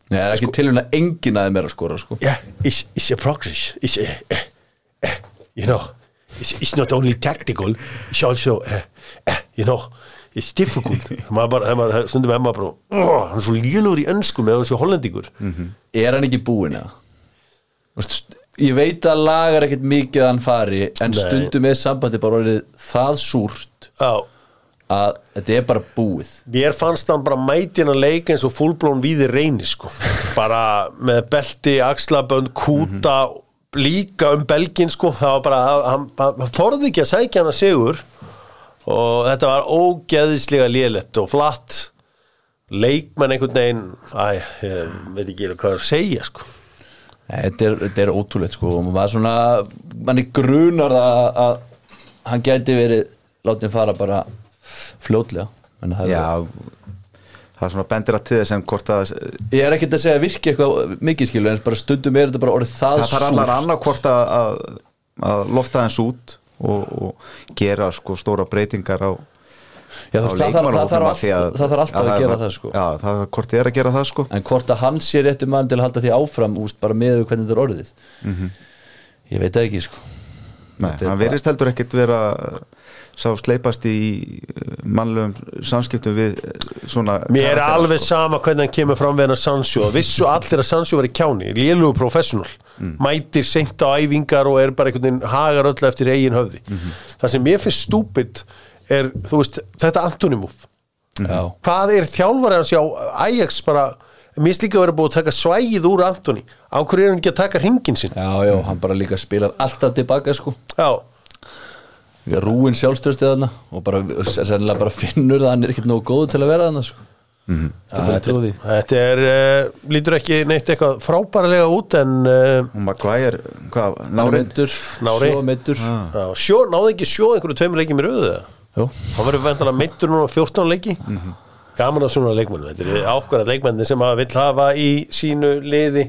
Nei, það er ekki sko, tilvæmna engin aðeins meira að skora sko. yeah, it's, it's a progress it's, uh, uh, uh, you know it's, it's not only tactical it's also uh, you know it's difficult. Stundum er maður bara oh, hann er svo lélur í önsku með þessu hollendingur. Er hann ekki eða? Veist, st- Ég veit að lagar ekkert mikið að hann fari En Nei. stundum er sambandi bara orðið það súrt. Já að þetta er bara búið. Mér fannst hann bara mætin að leika eins og fullblón víði reyni sko. Bara með belti, axlabönd, kúta líka um belgin sko. Það var bara, hann, hann, þorði ekki að sækja hann að sigur. Og þetta var ógeðislega lélett og flatt. Leikmenn einhvern veginn æ, ég veit ekki hvað að segja sko. Þetta er, þetta er ótrúlegt sko. Og maður svona, manni grunar að, að hann gæti verið látið fara bara fljótlega. Það er Já, það er svona bendir að til þess en hvort að Ég er ekkert að segja að virki eitthvað mikið skilu en bara stundum er þetta bara orðið það, það þarf allar annað hvort að, að, að lofta hans út og, og gera sko stóra breytingar á Já, á það, það, það, það, þarf alltaf, það að, er gera það sko. Já, það er hvort er að gera það sko. En hvort að hann sé réttu mann til að halda því áfram úst, bara með hvernig þetta er orðið. Ég veit það ekki sko. Nei, er bara- verist heldur ekkert vera sá sleipast í uh, mannlegum samskiptum við uh, svona Mér er alveg sko. sama hvernig hann kemur fram við hann að og vissu allir að Sancho var í kjáni lélugu professional, mætir seint á æfingar og er bara einhvern veginn hagar öll eftir eigin höfði. Það sem mér finnst stúpid er, veist, þetta antonimúf Já, hvað er þjálfari hans hjá Ajax bara, mér finnst líka að vera búið að taka svægið úr Antoni, á hverju er hann ekki að taka ringin sinn? Já, já, hann bara líka spilar alltaf tilbaka sko. Já, Rúin sjálfstöðstið þarna og bara, sennilega bara finnur það að hann er ekkert nógu góð til að vera þarna sko. Er bara þetta, þetta er uh, lítur ekki neitt eitthvað frábærilega út en uh, hvað, meittur, Nári. svo meittur já, sjó, náði ekki sjó einhverju tveimur leikið með röðu það verður vendalega meittur núna á 14 leiki. Gaman að svona leikmennu þetta er ákveðað leikmenni sem að vill hafa í sínu liði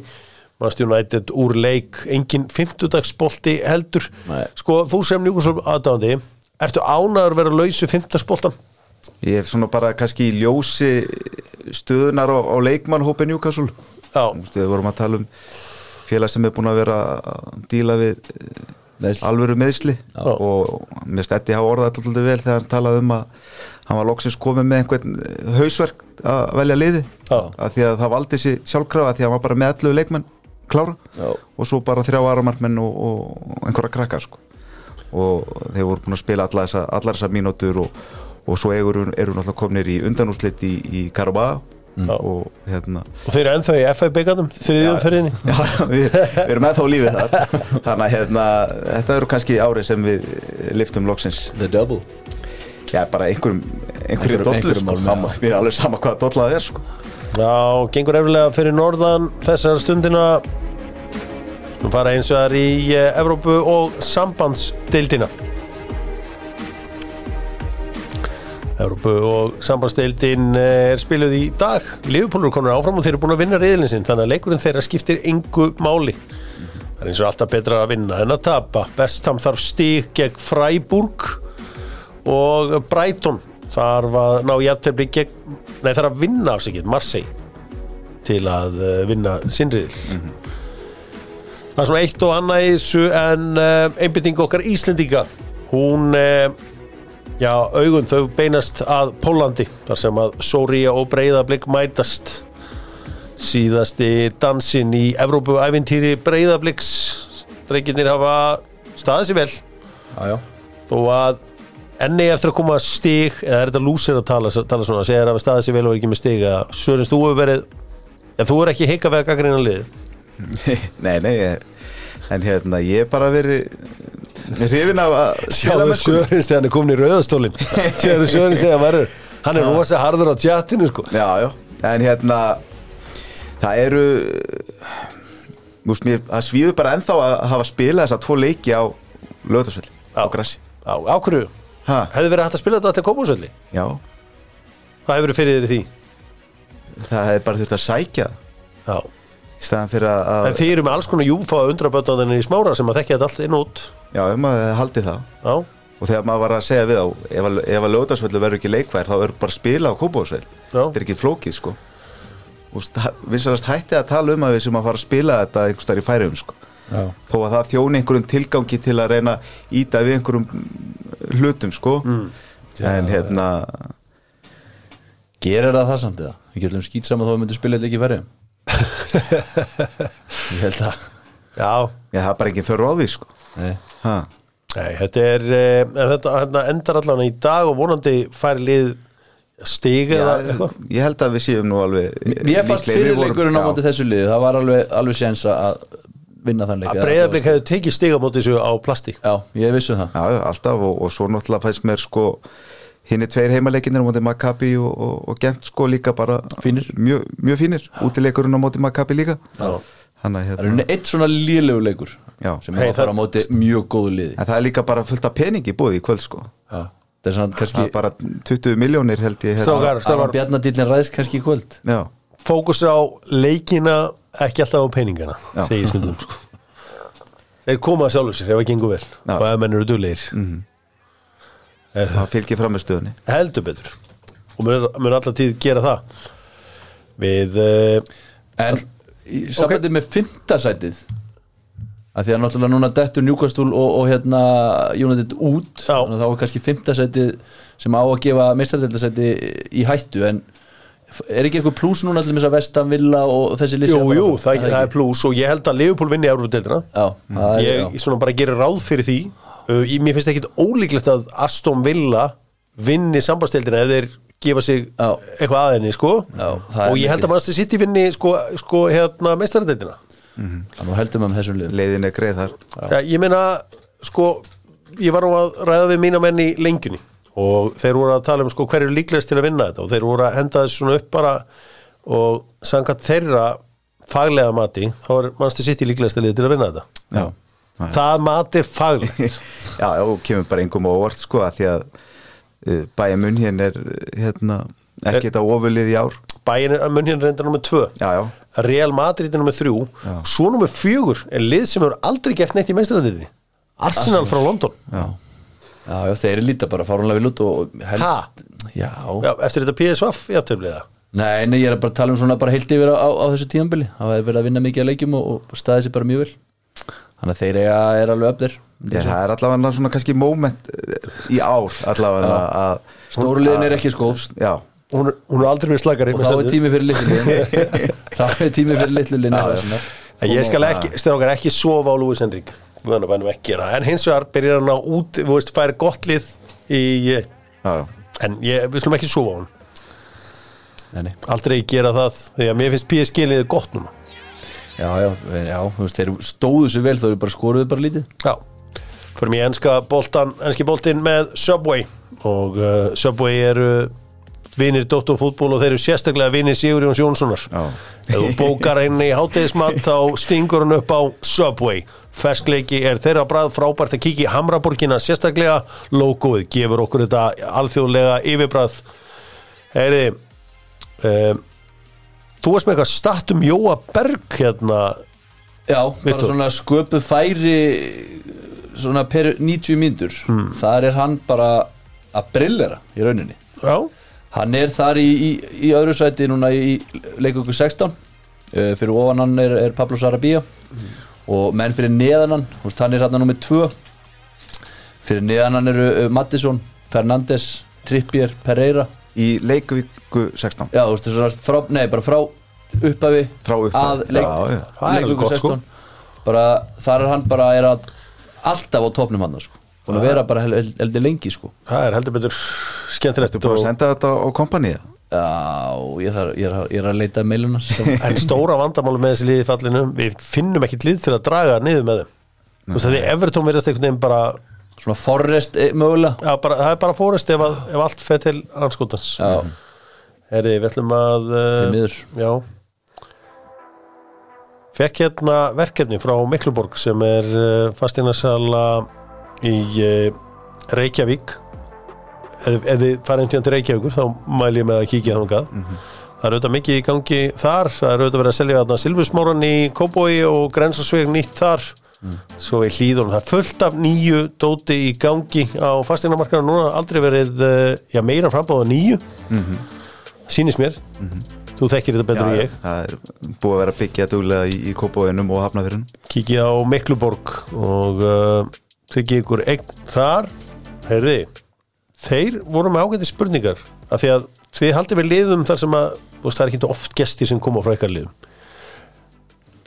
Manchester United úr leik. Engin 50 dagsbolti heldur. Nei. sko þú sem Newcastle aðdáðandi ertu ánaður að vera lausu 50 boltan ég hef svona bara kannski í ljósi stöðunar á, á leikmannhópi Newcastle. Já, við vorum að tala um félag sem er búin að vera að díla við Meiðsli. alvöru meðsli og mér stætti hafa orðað alltaf vel þegar hann talaði um að hann var loksins komið með einhvern hausverk að velja liði. Já. að því að það valdi sér sjálfkrafa því að hann var bara með allu leikmenn klára Já. og svo bara þrjá aramarmenn og, og einhverja krakkar sko. og þeir voru búin að spila allar þessa, allar þessa mínútur og, og svo eru, eru náttúrulega komnir í undanúslit í, í Karabá og hérna. Og þeir eru ennþá í FF byggarnum þriðjum ferðinni Já, við, við erum ennþá lífið þar. Þannig að hérna, þetta eru kannski árið sem við liftum loksins. The Double. Já, bara einhverjum einhverjum Einhverjum- dollu sko. mér er alveg sama hvaða dolla það er sko. Já, gengur eftirlega fyrir norðan þessar stundina. Nú fara eins og það er í eh, Evrópu og sambandsdeildina. Evrópu og sambandsdeildin eh, er spiluð í dag. Liverpool eru konar áfram og þeir eru búin að vinna reyðlinn sinn þannig að leikurinn þeirra skiptir engu máli. Það er eins og alltaf betra að vinna en að tapa. Vestham þarf stík gegn Freiburg og Brighton þarf að ná jafntefni gegn nei þarf að vinna af sig gegn Marseille til að uh, vinna sinnriðil það er svona eitt og annað í þessu en uh, einbytting okkar Íslendinga hún uh, já, augun þau beinast að Pólandi þar sem að Sória og Breiðablик mætast. Síðasti dansinn í Evrópu-ævintýri Breiðabliks dreikinir hafa staðið sér vel. Já, já. Þó að enni eftir að koma stig eða er þetta lúsir að tala, tala svona? Segja að staðið sér vel og ekki með stig að Sörins, þú hefur verið en þú er ekki hika við að gaggrina lið nei, nei ég, en hérna, ég er bara verið hrifin af að sko. Sörins þegar hann er komin í rauðastólin sérðu Sörins þegar hann verður hann er rosa harður á tjattinu sko. Já, já, en hérna það eru mér, það svíður bara ennþá að hafa spilað þessa tvo leiki á lögðarsvelli, á grassi. Á, ákvörðu, ha, hefði verið hægt að spila þetta allir kópúsöldi já, hvað hefur fyrir þér í því? það hefði bara þurft að sækja. Það Já. í staðan fyrir að, en þið eru með alls konar júfa undrabötanir í smára sem að þekkja þetta allt inn og út. Já, ef maður hefði haldið það. Já, og þegar maður var að segja við á ef að, ef að lögðarsvelli verður ekki leikvær þá er bara spila á já, þetta er ekki flókið sko. Vinsalast hætti að tala um að við sem að fara að spila þetta einhvers þar í færiðum sko. Já, þó að það þjóni einhverjum tilgangi til að reyna íta við einhverjum hlutum sko. En hérna Gerir það það samt eða? Við getum skýt saman þó að við myndum spila þetta ekki færri Ég held að já. Það er bara ekki þörf á því sko. Nei. ha. Nei, þetta er eh, þetta, þetta endar allan í dag og vonandi færi lið eitthvað. ég held að við séum nú alveg Mér fannst fyrirleikurinn á móti þessu liði Það var alveg, alveg séns að vinna þann leik að breyðarblik hefði tekið stig á móti þessu á plasti Já, ég vissu það já, já, alltaf og, og svo náttúrulega fæst mér sko hinn er tveir heimalekinir á móti Maccabi og, og, og Gent sko líka bara Fínir. mjög, mjög fínir, útileikurinn á móti Maccabi líka Já. þannig að Það er hérna, unni eitt svona lélegu leikur Já. sem Hey, er bara það- á móti mjög góðu liði en það er líka bara fullt af peningi búið í kvöld sko Já. Það er svona það kannski er bara 20 miljónir held ég hérna. Stefán. Bjarnadillin ræðist kannski í kvöld já, fókus á leikina ekki alltaf á peningana segir stundum sko. þeir koma að sjálfur sér ef það gengur vel Já. og ef menn eru duglegir Mhm. er það fylgir fram með stöðunni heldur betur og mun, mun alltaf tíð gera það við uh, En í sambandi með fimmtasætið að því að náttúrulega núna dettur Newcastle og, og hérna United út Já. þannig að þá er kannski fimmtasætið sem á að gefa meistardildasæti í hættu en er ekki eitthvað plús núna til þess að Vestam Villa og þessi listi jú, jú, það, það er pluss og ég held að Liverpool vinni það er, ég já. svona bara gerir ráð fyrir því. Uh, ég, mér finnst ekkit ólíklegt að Aston Villa vinni sambandstildina ef þeir gefa sig Já. eitthvað aðeinni sko. Já, það er og ég held að Manchester City vinni sko, sko hérna meistaradeildina. Þannig að heldum við með þessum liðum leiðin er greið þar. Já, ég meina, sko ég var nú að ræða við mína menn í lengjunni og þeir voru að tala um sko hverju líklegast til að vinna þetta? Og þeir voru að henda þessu svona upp bara og samkvæmt þeirra faglega mati, þá er Manchester City líklegast til að vinna þetta. Já, það mati faglega já, og kemur bara á orð sko að því að uh, bæja munn hérna er hérna ekki þetta ofurlið í ár. Bæin að munn hérna reynda nummer 2 já, já, Real Madrid er nummer 3 Já. svo nummer 4 er lið sem hefur aldrei gert neitt í meistaradeildinni. Arsenal. frá London. Já, Já, já, þeir líta bara fárunlega vil út Ha? Já. Já, eftir þetta PSV jafntöfliða Nei, nei, ég er bara að tala um svona bara heilt yfir á, á, á þessu tíðanbili það er verið að vinna mikið að leikjum og, og staði sér bara mjög vel. Þannig að þeir eiga er alveg Já, það er allavega svona kannski moment eh, í ár allavega að Stóru liðin er ekki skóð Já, hún, er- hún er aldrei verið slagari og þá er tími fyrir litlu þá er tími fyrir litlu ég skal ekki, strákar, ekki sofa á Lúis Henrik Guðan að bænum ekki gera. En hins vegar byrjar hann á út Þú veist, fær gott lið í já. En ég, við slum ekki súfa á hann Nei, nei. Aldrei gera það Því að mér finnst PSG liðið gott núna. Já, já, já, þú veist, þeir stóðu sér vel þá eru bara skoruðu bara lítið. Já. Förum í enska boltan Enski boltin með Subway. Og uh, Subway eru vinir Dóttor fútból og þeir eru sérstaklega vinir Sigur Jóns Jónssonar. Já. Ef þú bókar henni í hátegismat þá stingur hann upp á Subway. Ferskleiki er þeirra brað frábært að kíkja í Hamraborgina sérstaklega. Logoið gefur okkur þetta alþjóðlega yfirbrað Heyri um, Þú varst með eitthvað statt um Jóa Berg hérna Já, bara svona sköpuð færi svona per 90 mínútur. Hmm. þar er hann bara að brillera í rauninni. Já, Hann er þar í, í, í öðru sæti núna í leikungu 16 uh, fyrir ofan hann er, er Pablo Sarabia. Og menn fyrir neðan hann veist, hann er hérna nummið 2 fyrir neðan hann eru uh, Mattisson, Fernandes, Trippier, Pereira. Í leikvíku 16 Já, þú veist, þess að frá, nei, bara frá upphafi Frá upphafi, að leik, já, já. Það er leikvöku gott, sko. bara, þar er hann bara er að, alltaf á topnum hann sko. Búin að vera bara hel- hel- heldur lengi sko. það er heldur betur skemmtilegt Þú búið að og- senda þetta á kompanið Já, ég, þarf, ég, er, ég er að leita meiluna En stóra vandamáli með þessi liði fallinu Við finnum ekki lið til að draga niður með þeim. Þú veist að því Evertón verðast einhvern veginn bara, Svona Forrest eh, mögulega? Já, bara Það er bara fórist ef, að, ef allt fer til anskotans Já, Herri, við ætlum að uh, Því miður. Já. Fekk hérna verkefni frá Mikluborg sem er uh, fastinasala í uh, Reykjavík. Ef, ef þið farið einhvern til Reykjavíkur þá mæli ég með að kíkja þangað. Það er auðvitað mikið í gangi þar. Það er auðvitað verið að selja þarna Silfusmóran í Kóbói og Grensasveg nýtt þar. Svo í hlýðunum það er fullt af nýju dóti í gangi á fastinnamarkaðan núna aldrei verið uh, já, meira frambáða nýju. Sýnist mér. Þú þekkir þetta betur en ég. Það er búið að vera að byggja duglega í, í Kópavöginum og Hafnafyrunum kikið á Mikluborg og uh, tryggja ykkur eign þar. Heyrði, þeir voru með ágæti spurningar af því að þið haldið við liðum þar sem að það er ekki oft gestir sem koma frá ykkar liðum.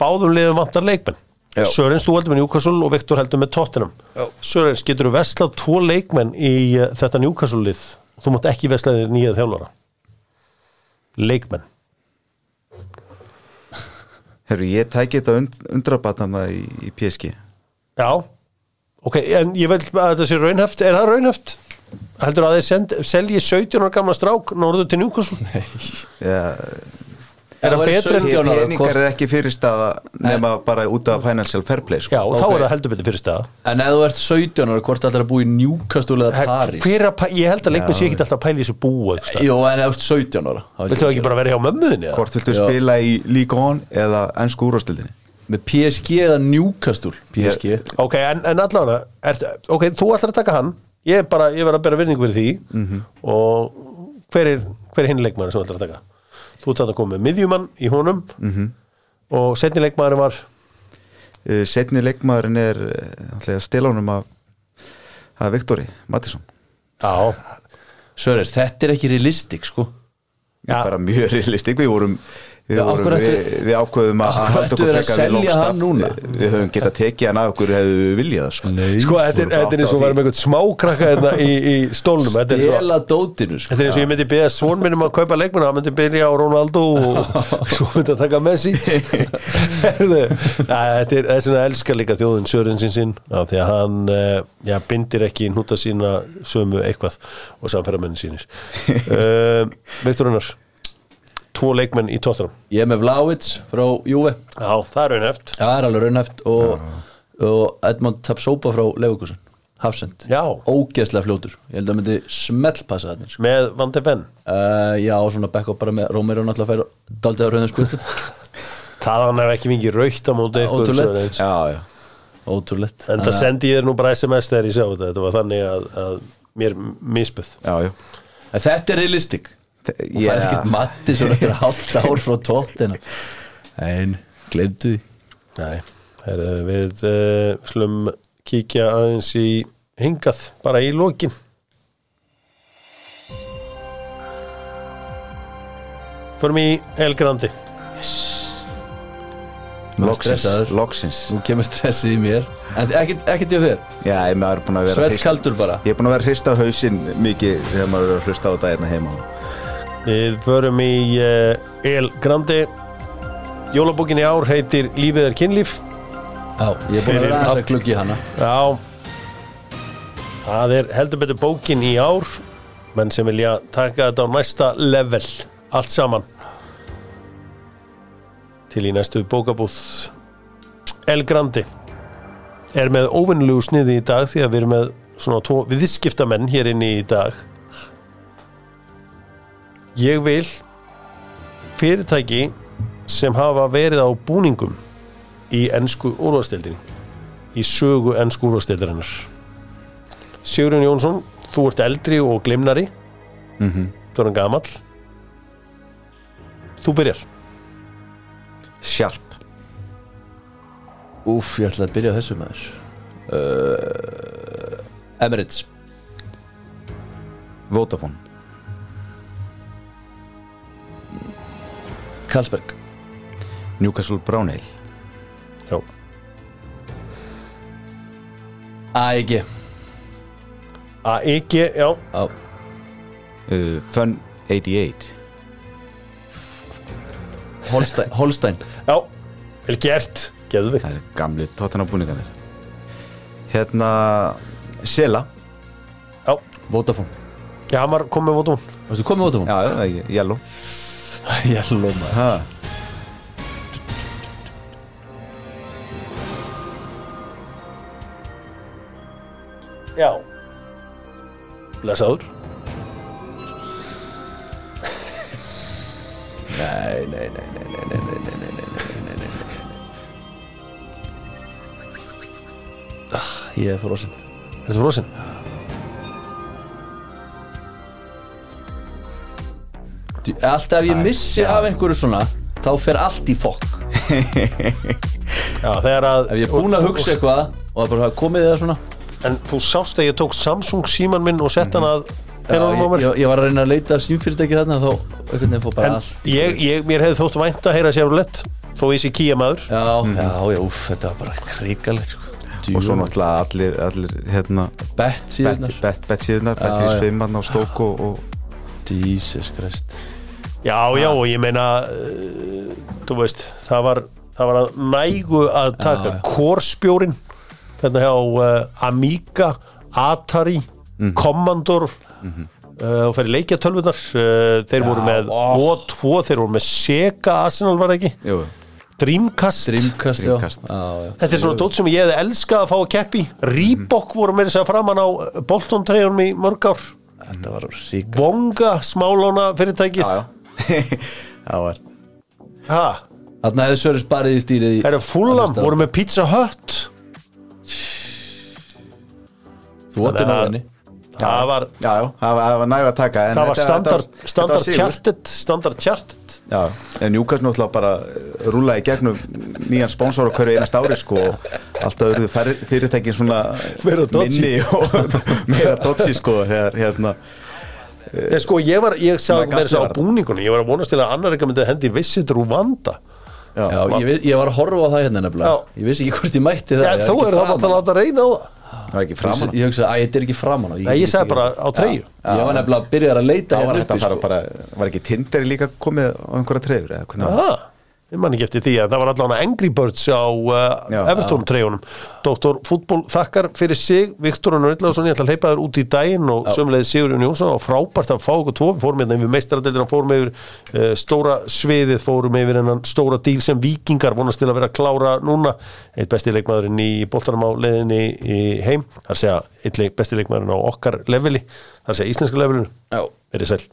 Báðum liðum vantar leikmenn. Já. Sörens þú heldur með Newcastle og Viktor heldur með Tottenham. Já. Sörens getur þú veslað tvo leikmenn í uh, þetta Newcastle lið þú mátt ekki vesla þér nýjað þjálfara. Leikmenn. Herru, ég tæki þetta und, undrabatana í, í PSG Já, ok, en ég vil að þetta sé raunhæft, er það raunhæft? Heldur að send, selji 17 ára gamla strák norður til Newcastle? Já, Er það það betri en 17 ára, peningar er ekki fyrirstaða nema bara út af financial fair play sko. Já, og þá Ok. er það heldur betur fyrir staða En ef þú ert 17 ára, hvort ætlar að búa í Newcastle eða Paris Ég held að leikmenn sé ekki alltaf að pæla í þessu búa Jú, en ef þú ert 17 ára þá Viltu ekki bara vera hjá mömmuðinni? eða? Hvort viltu spila í 1 eða ennsku úrvastildinni Með PSG eða Newcastle PSG Ok, en, en allavega er, Ok, þú ætlar að taka hann. Ég er bara, ég verð að bera virðingu fyrir því. Mhm. Og hver er, hver er hinn leikmann sem þú ætlar að taka? Þú ætlar að koma með miðjumann í honum. Mhm. Og setni leikmann var? Uh, Setni leikmaðurinn er uh, stilánum af, af Viktori Mattisson. Já, Sörens, þetta er ekki realistik sko. Já. bara mjög realistik við vorum Við, Já, vorum, við, ættu- við ákveðum að halda okkur að frekar við núna? Við höfum getað tekið hann af okkur hefðu við viljað það, sko. Sko, þetta er, þetta er eins og að með eitthvað smákrakka hérna í, í stólnum. Þetta er, svo, Stela dótinu sko. Þetta er eins og ég myndi beða svon minnum að kaupa leikmenn hann myndi byrja á Ronaldo og svo myndi að taka Messi. Þetta er, svona elskar líka þjóðin Sören sinn af því að hann eh, já, bindir ekki núta sína sömu eitthvað og samferðamennin sínir. Uh, Viktor Unnar Tvo leikmenn í tóttunum Ég er með Vlaovic frá Juve. Já, það er raunheft Já, það er alveg raunhæft og, og Edmond Tapsoba frá Leifugusson Hafsend Já. Ógeðslega fljótur. Ég held að það myndi smellpassa þetta sko. með Van de Ven? Uh, Já, og svona back up bara með Romero náttúrulega fær daldið á spurtu Það hann er ekki mikið raukt á móti. Sörens. Já, já. Ótrúlegt. En það sendi ég þér nú bara SMS þegar ég sá þetta. Þetta var þannig að, að mér misbuð. Já, já. En þetta er realistik og Ég- fær ekkert matti svo eftir hálft ár frá tóttina En, glemdu því. Við uh, slum kíkja aðeins í hingað bara í lokin. Förum í El Grandi Nú er Loksins, loksins. Nú kemur stressið í mér. En ekkert ekkert hjá þér? Já, ég er búin að vera Svett hrist- kaldur bara. Ég er búin að vera hrist á hausinn mikið þegar maður er að hlusta á þetta hérna heima Við förum í uh, El Grandi Jólabókin í ár heitir Lífið er kynlíf. Já, ég er búin að vera aðeins að gluggi hana. Já. Það er heldur betur bókin í ár. Menn sem vilja taka þetta á næsta level. Allt saman. Til í næstu bókabúð. El Grandi er með óvinnulegu sniði í dag því að við erum með svona tvo viðskiptamenn hér inni í dag ég vil fyrirtæki sem hafa verið á búningum í ennsku úrvasteldinni í sögu ennsku úrvasteildarinnar Sigurinn Jónsson þú ert eldri og glimnari mm þú erum gamall. Þú byrjar. Sharp Úf, ég ætla að byrja þessu maður. Uh, Emirates. Vodafone Carlsberg. Newcastle Brown Ale. Já. AEG AEG, já, Já, uh, Fun 88 Holstein, Holstein. já vel gert, geðvikt Það er gamli tóttina búningarnir Hérna Sela. Já, Vodafone. Já, hann var komið votum Varstu komið Vodafone? Já, það er yellow Yellow maður ha. já lesaður Nei, nei, nei, nei, nei, nei, nei, nei, nei, nei, nei, nei, nei, nei. Ah, Ég er frosin er þetta frósin? Alltaf ef ég missi af einhverju svona þá fer allt í fokk. Já, þegar að Ef ég er búinn að hugsa eitthvað og það bara komið eða svona. En þú sást að ég tók Samsung síman minn og sett hann að Já, er hann á ég, ég, ég var að reyna að leita símfyrirtæki þarna þá einhvern veginn fór bara en allt. ég, ég, mér hefði þótt vænt að heyra sér lett þó ég sé kýja maður. Já, já, já, úf, þetta var bara krikalegt sko. Og svo náttúrulega allir, allir hérna, Bett bet, síðunar bet, bet síðunar Já, já. Bet 5 á stók og, og Jesus Christ Já, já, og ég meina uh, þú veist, það var það var að nægu að taka kórspjórin hérna hjá uh, Amiga, Atari Commodore uh, og fyrir leikjatölvunar uh, þeir Já, voru með ó. O2, þeir voru með Sega Arsenal var það ekki, Jú, Dreamcast. Dreamcast. Dreamcast. Já, já. Þetta er svona dót sem ég hefði elskað að fá að keppi Reebok voru með þess að framan á Bolton treyjunum í mörg ár. Vonga, smálána fyrirtækið já, já það var ha? Þannig að þessu eru sparið í stýrið Það eru fullam, voru með pizza hött Þú óttur náðinni Það var, var næg að taka Það var standard kjartet Standard kjartet En Júkars náttúrulega bara eh, rúlaði gegnum nýjan spónsor og hverju einast ári sko, og alltaf eruðu fyrirtækin svona minni og meira dotsi sko, þegar hérna Þegar sko ég var, ég sá með þess á gasli var búningunni Ég var að vonast til að annar ekki myndi hendi Visit Rwanda Já, Já, ég, vi- ég var að horfa á það hérna nefnilega. Já. Ég vissi ekki hvort ég mætti það Já, þú er það að á. láta reyna á það. Það var ekki framan Ég hugsaði að þetta er ekki framan á. Nei, ég sagði bara á treyju. Ég var nefnilega að byrja að leita Það var hérna að uppi fara sko. bara, var ekki Tinder líka komið á einhverja treyfur eða hvernig ég man ekki eftir því að það var allan Angry Birds á uh. Everton treyjunum. Dr. Fútból þakkar fyrir sig Viktor Nörðlaðsson, ég ætla að hleypa þér út í daginn og sömulegði Sigurjón Jónsson og frábært að fá okkur tvo, við fórum hérna yfir meistaradeildina fórum yfir uh, stóra sviðið fórum yfir hennan stóra díl sem vikingar vonast til að vera að klára núna. Eitt besti leikmaðurinn í boltanum á leiðinni í heim, þar segja eitt leik, besti leikmaðurinn á okkar leveli, þar segja íslenska levelinu verið sæl